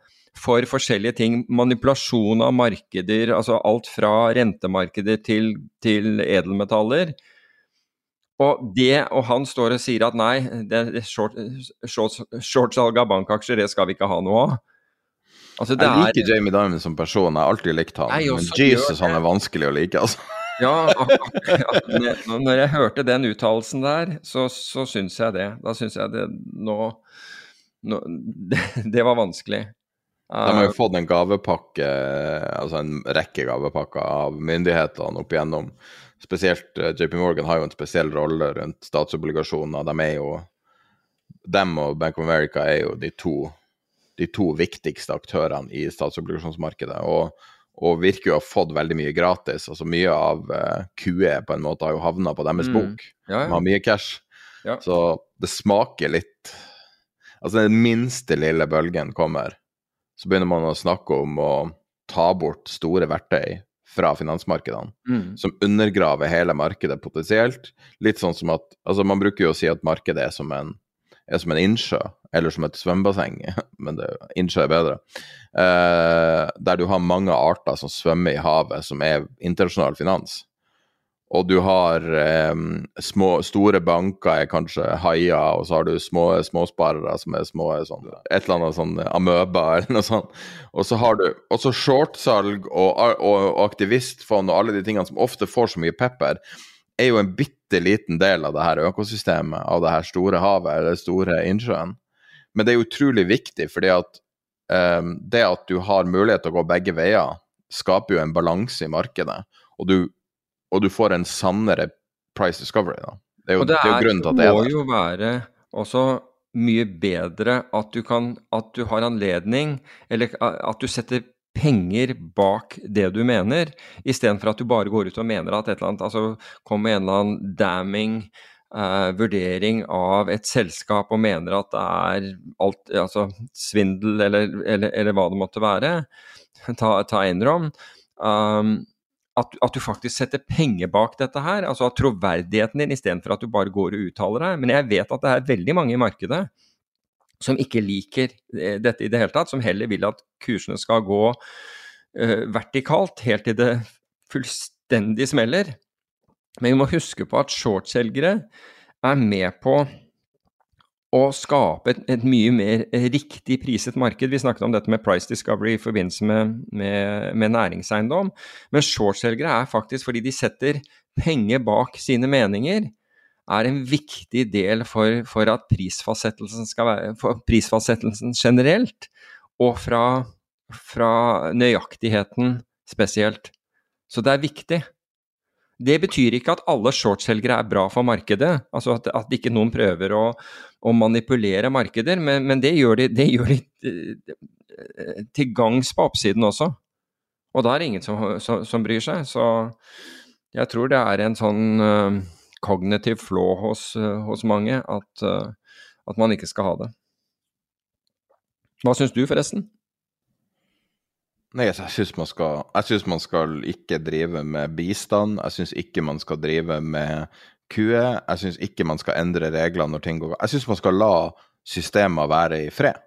for forskjellige ting? Manipulasjon av markeder, altså alt fra rentemarkeder til, til edelmetaller. Og, det, og han står og sier at nei, det shortsalg short, short av bankaksjer, det skal vi ikke ha noe av. Altså, jeg liker er... Jamie Dimon som person, jeg har alltid likt han. Men Jesus, han er vanskelig å like, altså. ja, når jeg hørte den uttalelsen der, så, så syns jeg det. Da syns jeg det nå, nå [laughs] det, det, var vanskelig. De har jo fått en gavepakke, altså en rekke gavepakker av myndighetene opp igjennom. Spesielt uh, JP Morgan har jo en spesiell rolle rundt statsobligasjoner. De er jo Dem og Bank of America er jo de to de to viktigste aktørene i statsobligasjonsmarkedet. Og, og virker jo å ha fått veldig mye gratis. altså Mye av uh, eh, QE på en måte har jo havna på deres mm. bok. Ja, ja. De har mye cash. Ja. Så det smaker litt Altså den minste lille bølgen kommer, så begynner man å snakke om å ta bort store verktøy fra finansmarkedene, mm. som undergraver hele markedet potensielt. Litt sånn som at Altså, man bruker jo å si at markedet er som en er som en innsjø, eller som et svømmebasseng, [laughs] men det, innsjø er bedre. Eh, der du har mange arter som svømmer i havet, som er internasjonal finans. Og du har eh, små, store banker er kanskje haier, og så har du små småsparere som er små sånn, et eller annet sånn amøba [laughs] eller noe sånt. Og så har du også shortsalg og, og, og aktivistfond og alle de tingene som ofte får så mye pepper er jo en bitte liten del av det her økosystemet, av det her store havet eller store innsjøen. Men det er utrolig viktig, fordi at eh, det at du har mulighet til å gå begge veier, skaper jo en balanse i markedet. Og du, og du, får en sannere price discovery. Da. Det er jo, og det, er, det er grunnen til at det er det. må jo være også mye bedre at du kan At du har anledning, eller at du setter penger bak det du mener, istedenfor at du bare går ut og mener at et eller annet Altså kommer med en eller annen damning uh, vurdering av et selskap og mener at det er alt Altså svindel eller, eller, eller hva det måtte være. Ta, ta Enron. Um, at, at, du faktisk setter penger bak dette her, altså at troverdigheten din, istedenfor at du bare går og uttaler deg. Men jeg vet at det er veldig mange i markedet som ikke liker eh, dette i det hele tatt, som heller vil at kursene skal gå uh, vertikalt helt til det fullstendig smeller. Men vi må huske på at shortselgere er med på å skape et, et, mye mer riktig priset marked. Vi snakket om dette med price discovery i forbindelse med, med, med næringseiendom. Men shortselgere er faktisk fordi de setter penger bak sine meninger er en viktig del for, for at prisfastsettelsen skal være prisfastsettelsen generelt, og fra, fra nøyaktigheten spesielt. Så det er viktig. Det betyr ikke at alle shortselgere er bra for markedet, altså at, at ikke noen prøver å, å manipulere markeder, men, men, det gjør de, det gjør de eh, til gangs på oppsiden også. Og da er det ingen som, som, som, bryr seg. Så jeg tror det er en sånn uh, kognitiv flå hos, uh, hos mange at, uh, at, man ikke skal ha det. Hva syns du, forresten? Nei, altså, jeg syns man, man skal ikke drive med bistand. Jeg syns ikke man skal drive med kue. Jeg syns ikke man skal endre reglene når ting går Jeg syns man skal la systemer være i fred.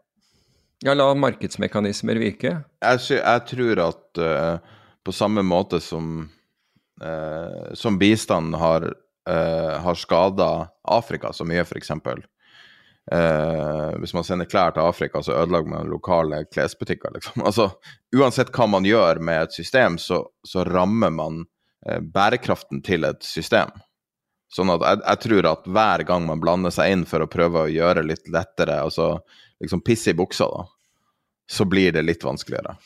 Ja, la markedsmekanismer virke? Jeg, jeg tror at uh, på samme måte som, uh, som bistand har uh, har skada Afrika så mye, f.eks. Uh, hvis man sender klær til Afrika, så ødelegger man lokale klesbutikker. Liksom. [laughs] Altså, uansett hva man gjør med et system, så, så rammer man eh, bærekraften til et system. Sånn at jeg, jeg, tror at hver gang man blander seg inn for å prøve å gjøre litt lettere, altså liksom pisse i buksa, da, så blir det litt vanskeligere.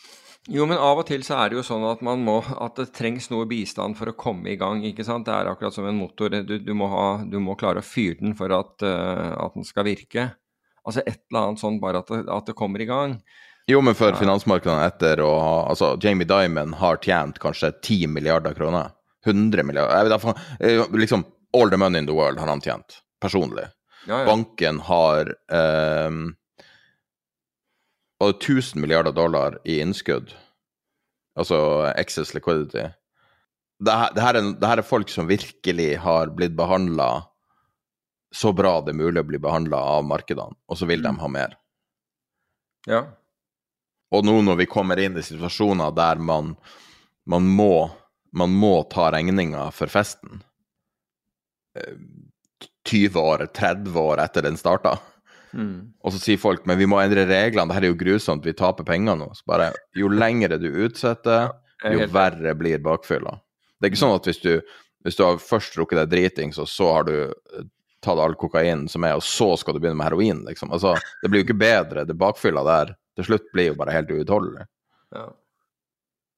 Jo, men av og til så er det jo sånn at, man må, at det trengs noe bistand for å komme i gang. ikke sant? Det er akkurat som en motor. Du, du, må, ha, du må, klare å fyre den for at, uh, at, den skal virke. Altså et eller annet sånn bare at det, at det kommer i gang. Jo, men for finansmarkedene etter å ha Altså, Jamie Dimon har tjent kanskje 10 milliarder kroner. 100 milliarder jeg vet, eh, Liksom all the money in the world har han tjent, personlig. Ja, ja. Banken har um, var det 1000 milliarder dollar i innskudd. Altså excess liquidity. Det her, det, her er, det her er folk som virkelig har blitt behandla så bra det er mulig å bli behandla av markedene, og så vil de ha mer. Ja. Og nå når vi kommer inn i situasjoner der man, man, må, man må ta regninga for festen eh, 20 år, 30 år etter den starta, Mm. og så sier folk men vi må endre reglene, det her er jo grusomt, vi taper penger nå. Så bare, jo lengre du utsetter, er jo verre blir bakfylla. Det er ikke sånn at hvis du, hvis du har først drukket deg dritings, og så har du eh, tatt all kokain som er, og så skal du begynne med heroin, liksom. Altså, det blir jo ikke bedre. Det bakfylla der til slutt blir jo bare helt uutholdelig. Ja.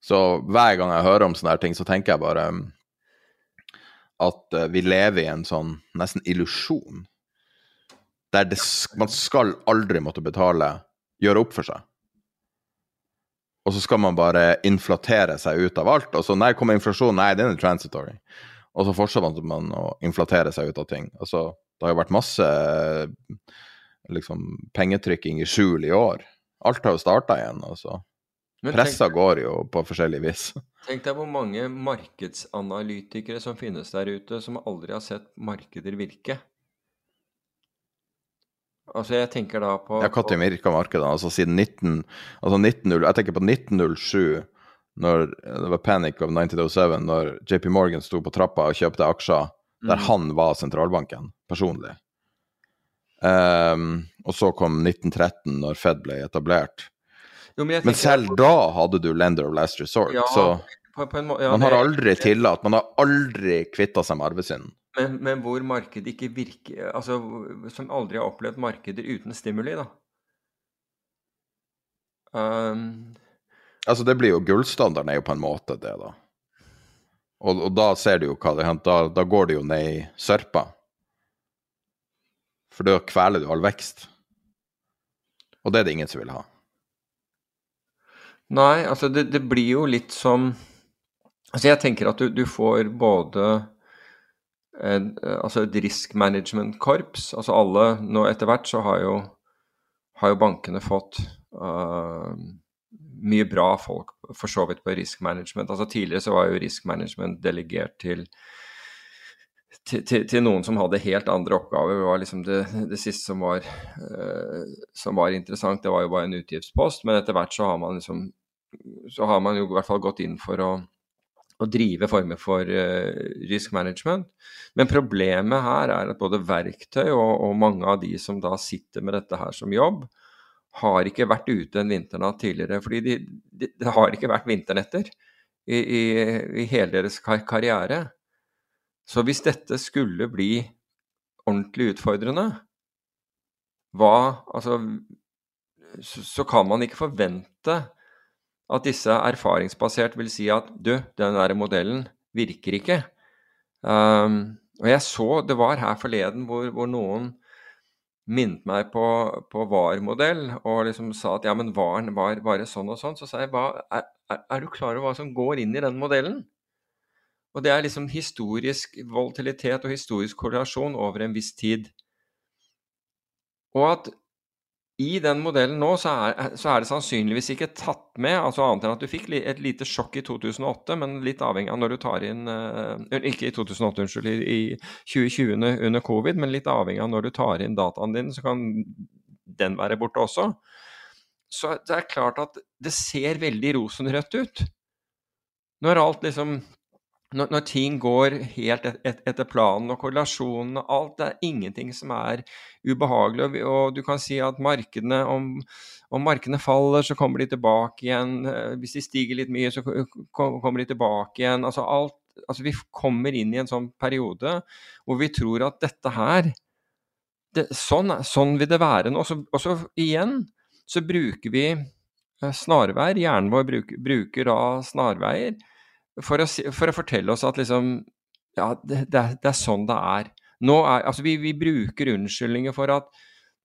Så hver gang jeg hører om sånne her ting, så tenker jeg bare um, at eh, vi lever i en sånn nesten illusjon. Der det, man skal aldri måtte betale, gjøre opp for seg. Og så skal man bare inflatere seg ut av alt. Og så når kommer inflasjon? Nei, den er transitory. Og så fortsetter man å inflatere seg ut av ting. Altså, det har jo vært masse liksom, pengetrykking i skjul i år. Alt har jo starta igjen. altså. Men Pressa tenk, går jo på forskjellig vis. [laughs] tenk deg hvor mange markedsanalytikere som finnes der ute, som aldri har sett markeder virke. Altså, jeg tenker da på Ja, når virka markedet? Altså siden 19... Altså 19, jeg tenker på 1907, når det var panic of 1907, når JP Morgan sto på trappa og kjøpte aksjer der Mm. han var sentralbanken, personlig. Um, og så kom 1913, når Fed ble etablert. Jo, men Men selv da hadde du lender of last resort, Ja, så på, på ja, man har aldri tillatt Man har aldri kvitta seg med arvesynden. Men, men hvor markedet ikke virker Altså som aldri har opplevd markeder uten stimuli, da. Um, Altså, det blir jo gullstandarden er jo på en måte det, da. Og, og da ser du jo hva det henter. da, da går det jo ned i sørpa. For da kveler du all vekst. Og det er det ingen som vil ha. nei, altså det, det blir jo litt som Altså jeg tenker at du, du får både altså et risk management-korps. Altså alle Nå etter hvert så har jo, har jo bankene fått uh, mye bra folk for så vidt på risk management. Altså Tidligere så var jo risk management delegert til, til, til, til noen som hadde helt andre oppgaver. Det var liksom det, det siste som var, uh, som var interessant, det var jo bare en utgiftspost. Men etter hvert så har man liksom så har man jo i hvert fall gått inn for å, å drive former for eh, risk management. Men problemet her er at både verktøy og, og mange av de som da sitter med dette her som jobb, har ikke vært ute en vinternatt tidligere. Fordi de, de, det har ikke vært vinternetter i, i, i hele deres kar karriere. Så hvis dette skulle bli ordentlig utfordrende, hva Altså, så, så kan man ikke forvente at disse erfaringsbasert vil si at du, den der modellen virker ikke. Um, og jeg så Det var her forleden hvor, hvor noen minnet meg på, på VAR-modell og liksom sa at ja, men VAR var bare sånn og sånn. Så sa jeg hva, er, er du klar over hva som går inn i den modellen? Og det er liksom historisk volatilitet og historisk korrelasjon over en viss tid. Og at i den modellen nå så er, så er det sannsynligvis ikke tatt med, altså annet enn at du fikk et lite sjokk i 2008, men litt avhengig av når du tar inn eh, Ikke i 2008, unnskyld, i, i 2020 under, covid, men litt avhengig av når du tar inn dataen din, så kan den være borte også. Så det er klart at det ser veldig rosenrødt ut. Når alt liksom når, når ting går helt et, et, etter planen og korrelasjonene alt, det er ingenting som er ubehagelig. Og, og du kan si at markedene, om, om markedene faller, så kommer de tilbake igjen. Eh, Hvis de stiger litt mye, så ko- ko- kommer de tilbake igjen. Altså alt Altså vi kommer inn i en sånn periode hvor vi tror at dette her det, sånn, sånn vil det være nå. Og og så igjen så bruker vi eh, snarveier. Hjernen vår bruker, bruker da snarveier for å, for å fortelle oss at liksom Ja, det, det, er- det er sånn det er. Nå er altså vi, vi bruker unnskyldninger for at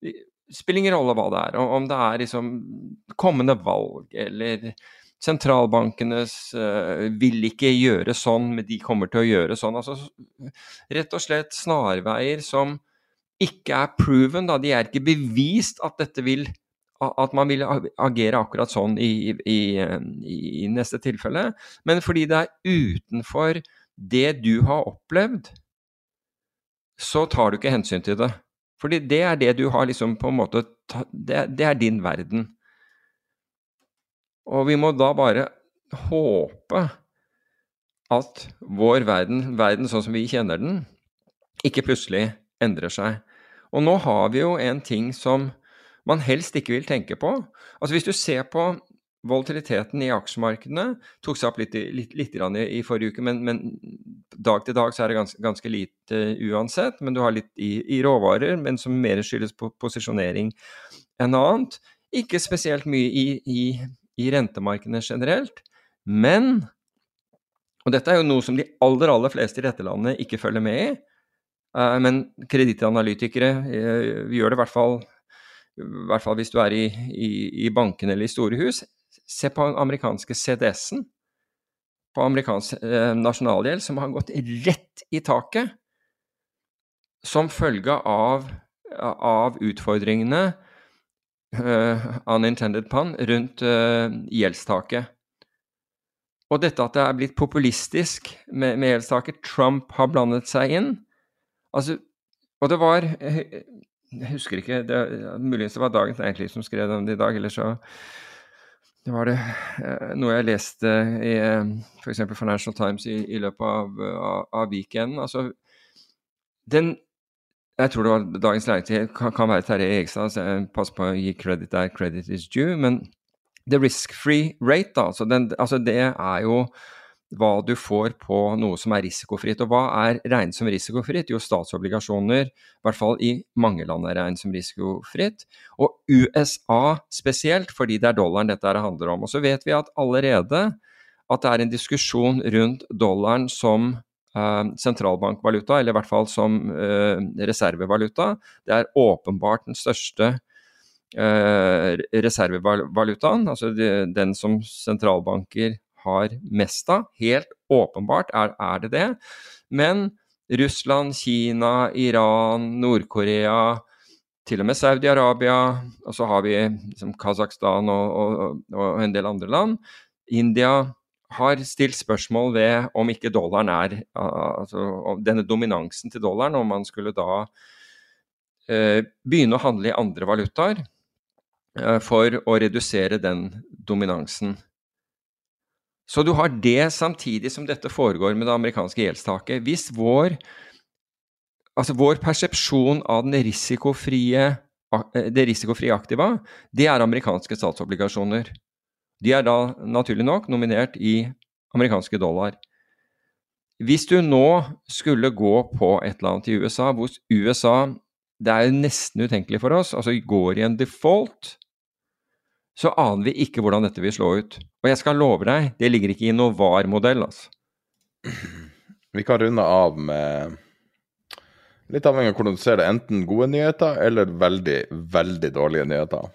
det spiller ingen rolle hva det er. Om, det er liksom kommende valg eller sentralbankenes uh, vil ikke gjøre sånn, men de kommer til å gjøre sånn. Altså rett og slett snarveier som ikke er proven, da. De er ikke bevist at dette vil at man vil agere akkurat sånn i, i, i, neste tilfelle, men fordi det er utenfor det du har opplevd, så tar du ikke hensyn til det. Fordi det er det du har liksom på en måte Det, det er din verden. Og vi må da bare håpe at vår verden, verden sånn som vi kjenner den, ikke plutselig endrer seg. Og nå har vi jo en ting som man helst ikke vil tenke på. Altså Hvis du ser på volatiliteten i aksjemarkedene, tok seg opp litt, litt, litt i, forrige uke, men, men, dag til dag så er det ganske, ganske lite uansett. Men du har litt i, i, råvarer, men som mer skyldes på posisjonering enn annet. Ikke spesielt mye i, i, i rentemarkedene generelt. Men Og dette er jo noe som de aller, aller fleste i dette landet ikke følger med i. Uh, men kredittanalytikere uh, gjør det i hvert fall i hvert fall hvis du er i, i, i bankene eller i store hus, se på den amerikanske CDS-en, på amerikansk eh, nasjonalgjeld, som har gått rett i taket. Som følge av, av utfordringene, uh, unintended pun, rundt uh, gjeldstaket. Og dette at det er blitt populistisk med, med gjeldstaket, Trump har blandet seg inn. Altså, Og det var jeg husker ikke, det, muligens det var Dagens Næringsliv som skrev om det i dag, eller så det var det eh, noe jeg leste i eh, f.eks. Financial Times i, i løpet av, av, av weekenden. Altså, den Jeg tror det var Dagens Næringsliv, kan, kan være Terje Egstad, så jeg passer på å gi credit der credit is due. Men the risk-free rate, da, altså, den, altså det er jo hva du får på noe som er risikofritt. Og hva er regnet som risikofritt? Jo, statsobligasjoner, i hvert fall i mange land, er regnet som risikofritt. Og USA spesielt, fordi det er dollaren dette handler om. Og så vet vi at allerede at det er en diskusjon rundt dollaren som uh, sentralbankvaluta, eller i hvert fall som uh, reservevaluta. Det er åpenbart den største uh, reservevalutaen, altså de, den som sentralbanker har mest av. Helt åpenbart er, er det det. Men Russland, Kina, Iran, Nord-Korea, til og med Saudi-Arabia, og så har vi liksom, Kasakhstan og, og, og, en del andre land. India har stilt spørsmål ved om ikke dollaren er altså Denne dominansen til dollaren, om man skulle da eh, begynne å handle i andre valutaer eh, for å redusere den dominansen. Så du har det samtidig som dette foregår med det amerikanske gjeldstaket. Hvis vår, altså vår persepsjon av risikofrie, det risikofrie aktiva, det er amerikanske statsobligasjoner. De er da naturlig nok nominert i amerikanske dollar. Hvis du nå skulle gå på et eller annet i USA, hvor USA Det er jo nesten utenkelig for oss. altså Går i en default, så aner vi ikke hvordan dette vil slå ut. Og jeg skal love deg, det ligger ikke i noen VAR-modell, altså. [clears throat] Vi kan runde av med Litt avhengig av hvordan du ser det, enten gode nyheter eller veldig, veldig dårlige nyheter.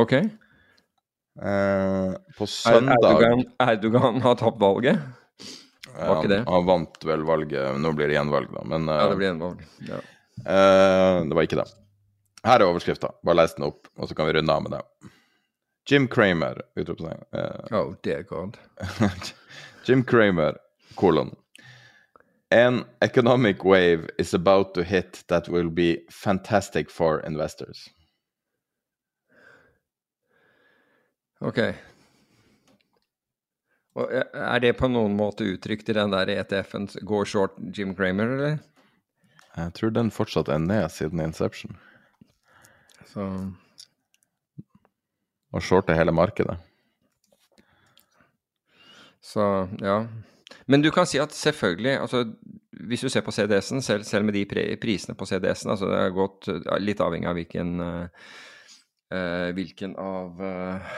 Ok. Eh, på søndag Erdogan, Erdogan har tapt valget? Var ikke det? Han, han vant vel valget, nå blir det gjenvalg, da. Men ja, det blir gjenvalg. Ja. Eh, det var ikke det. Her er overskrifta, bare les den opp, og så kan vi runde av med det. Jim Kramer, utropstegn. Uh, oh, dear God. [laughs] Jim Kramer, kolon. An economic wave is about to hit that will be fantastic for investors. Ok. Og er det på noen måte uttrykt i den der ETF-en Go short Jim Kramer, eller? Jeg tror den fortsatt er ned siden Inception. Så og shorte hele markedet. Så ja. Men du kan si at selvfølgelig, altså hvis du ser på CDS-en, selv, selv, med de prisene på CDS-en, altså det har gått litt avhengig av hvilken, uh, hvilken av uh,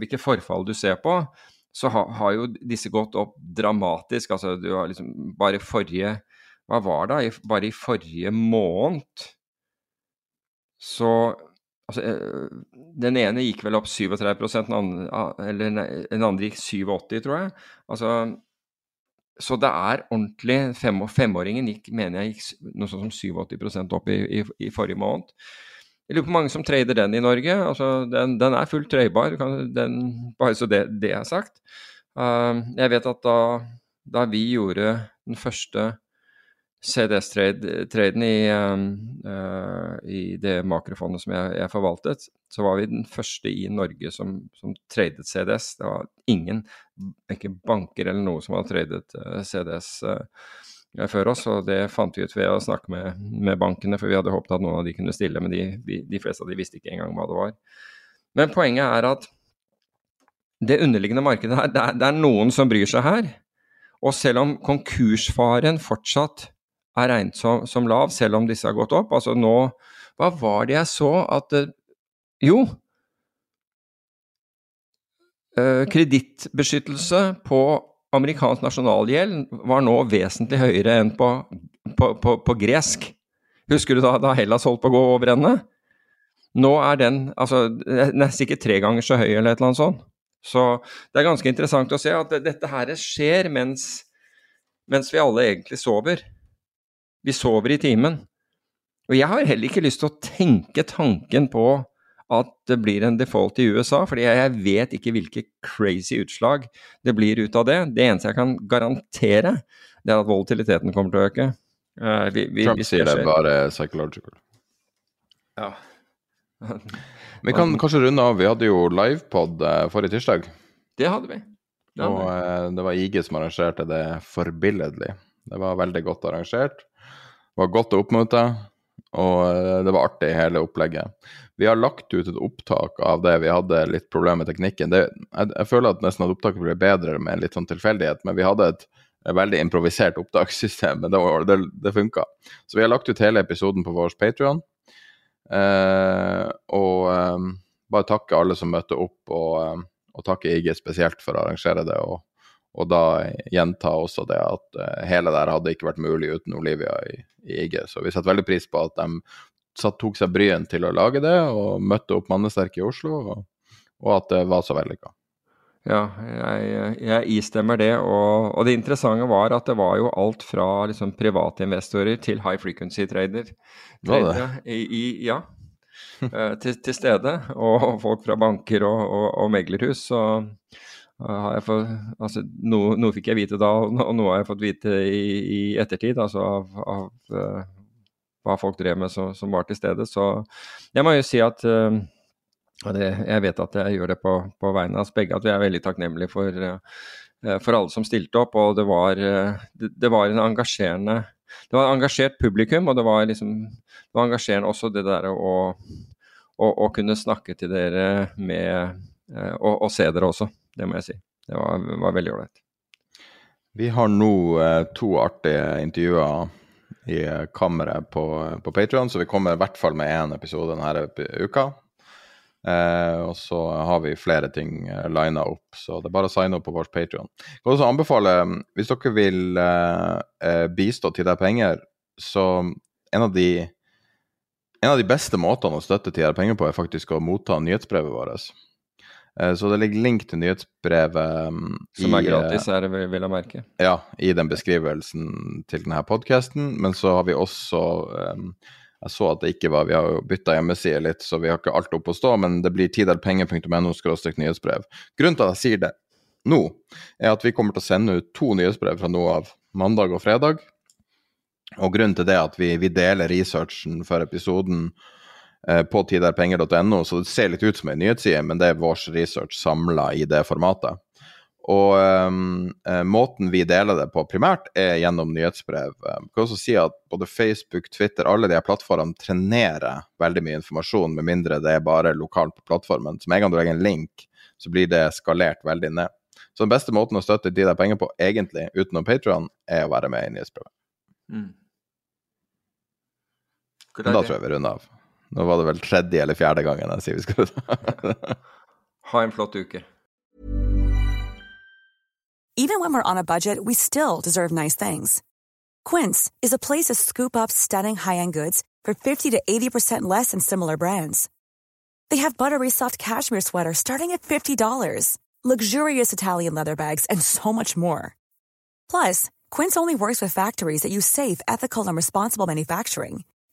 hvilket forfall du ser på, så ha, har jo disse gått opp dramatisk. Altså du har liksom bare forrige Hva var det? Bare i forrige måned så Altså, eh, den ene gikk vel opp 37% den andre, eller den andre gikk 87, tror jeg. Altså, så det er ordentlig fem, Femåringen gikk, mener jeg gikk noe sånt som 87 opp i, i, i, forrige måned. Jeg lurer på mange som trader den i Norge. altså Den, den er fullt trøybar, bare så det, det er sagt. Uh, jeg vet at da, da vi gjorde den første CDS-traden i, uh, i, det makrofondet som jeg, jeg, forvaltet, så var vi den første i Norge som, som tradet CDS. Det var ingen, ikke banker eller noe som hadde tradet uh, CDS uh, før oss, og det fant vi ut ved å snakke med, med, bankene, for vi hadde håpet at noen av de kunne stille, men de, de fleste av de visste ikke engang hva det var. Men poenget er at det underliggende markedet her, det er, det er noen som bryr seg her. Og selv om konkursfaren fortsatt er regnet som, som, lav, selv om disse har gått opp. Altså nå Hva var det jeg så at Jo. Eh, kredittbeskyttelse på amerikansk nasjonalgjeld var nå vesentlig høyere enn på, på, på, på gresk. Husker du da, da Hellas holdt på å gå over ende? Nå er den altså, nesten ikke tre ganger så høy eller et eller annet sånt. Så det er ganske interessant å se at dette her skjer mens, mens vi alle egentlig sover. Vi sover i timen. Og jeg har heller ikke lyst til å tenke tanken på at det blir en default i USA, fordi jeg vet ikke hvilke crazy utslag det blir ut av det. Det eneste jeg kan garantere, det er at volatiliteten kommer til å øke. Uh, vi, vi, Trump sier det bare psychological. Ja. [laughs] vi kan kanskje runde av. Vi hadde jo livepod uh, forrige tirsdag. Det hadde vi. Det hadde og vi. det var IG som arrangerte det forbilledlig. Det var veldig godt arrangert. Det var godt å oppmøte, og eh, det var artig, hele opplegget. Vi har lagt ut et opptak av det. Vi hadde litt problemer med teknikken. Det, jeg, jeg, føler at nesten at opptaket ble bedre med litt sånn tilfeldighet, men vi hadde et, veldig improvisert opptakssystem, men det, det, det funka. Så vi har lagt ut hele episoden på vår Patrion. Eh, og eh, bare takke alle som møtte opp, og, eh, og takke IG spesielt for å arrangere det. og og da gjenta også det at uh, hele det hadde ikke vært mulig uten Olivia i, i IG. Så vi setter veldig pris på at de satt, tok seg bryen til å lage det, og møtte opp mannesterke i Oslo, og, og, at det var så vellykka. Ja, jeg, jeg, istemmer det. Og, og, det interessante var at det var jo alt fra liksom, private investorer til high frequency trader. trader i, i, ja, uh, til, til, stede. Og folk fra banker og, og meglerhus. Så Fått, altså, noe, noe, fikk jeg vite da, og noe har jeg fått vite i, i ettertid. Altså av, av uh, hva folk drev med som, som, var til stede. Så jeg må jo si at uh, det, Jeg vet at jeg gjør det på, på vegne av oss begge, at vi er veldig takknemlige for, uh, for alle som stilte opp. Og det var, det, det var en engasjerende Det var et engasjert publikum, og det var liksom det var engasjerende også det der å, å, å kunne snakke til dere med og, og se dere også. Det må jeg si. Det var, var veldig ålreit. Vi har nå eh, to artige intervjuer i kammeret på, på Patrion, så vi kommer i hvert fall med én episode denne uka. Eh, og så har vi flere ting eh, lina opp, så det er bare å signe opp på vår Patrion. Jeg kan også anbefale, hvis dere vil eh, eh bistå til deg penger, så en av de en av de beste måtene å støtte deg penger på, er faktisk å motta nyhetsbrevet vårt. Eh, så det ligger link til nyhetsbrevet um, Som er gratis, er det vil jeg merke? Ja, i den beskrivelsen til denne podkasten. Men så har vi også um, Jeg så at det ikke var Vi har jo bytta hjemmeside litt, så vi har ikke alt oppe å stå, men det blir tiderpenger.no nyhetsbrev. Grunnen til at jeg sier det nå, er at vi kommer til å sende ut to nyhetsbrev fra nå av, mandag og fredag. Og grunnen til det er at vi, vi deler researchen for episoden Eh, på tiderpenger.no, så det ser litt ut som en nyhetsside, men det er vår research samla i det formatet. Og um, måten vi deler det på primært, er gjennom nyhetsbrev. Jeg kan også si at både Facebook, Twitter, alle de her plattformene trenerer veldig mye informasjon, med mindre det er bare lokalt på plattformen. Så med en gang du legger en link, så blir det skalert veldig ned. Så den beste måten å støtte de der penger på, egentlig, utenom Patrion, er å være med i nyhetsbrevet. Mm. Da tror jeg vi runder av. Nå var det vel tredje eller fjerde gangen jeg sier vi skal Ha en flott uke. Even when we're on a budget, we still deserve nice things. Quince is a place to scoop up stunning high-end goods for 50 to 80% less than similar brands. They have buttery soft cashmere sweaters starting at $50, luxurious Italian leather bags, and so much more. Plus, Quince only works with factories that use safe, ethical, and responsible manufacturing.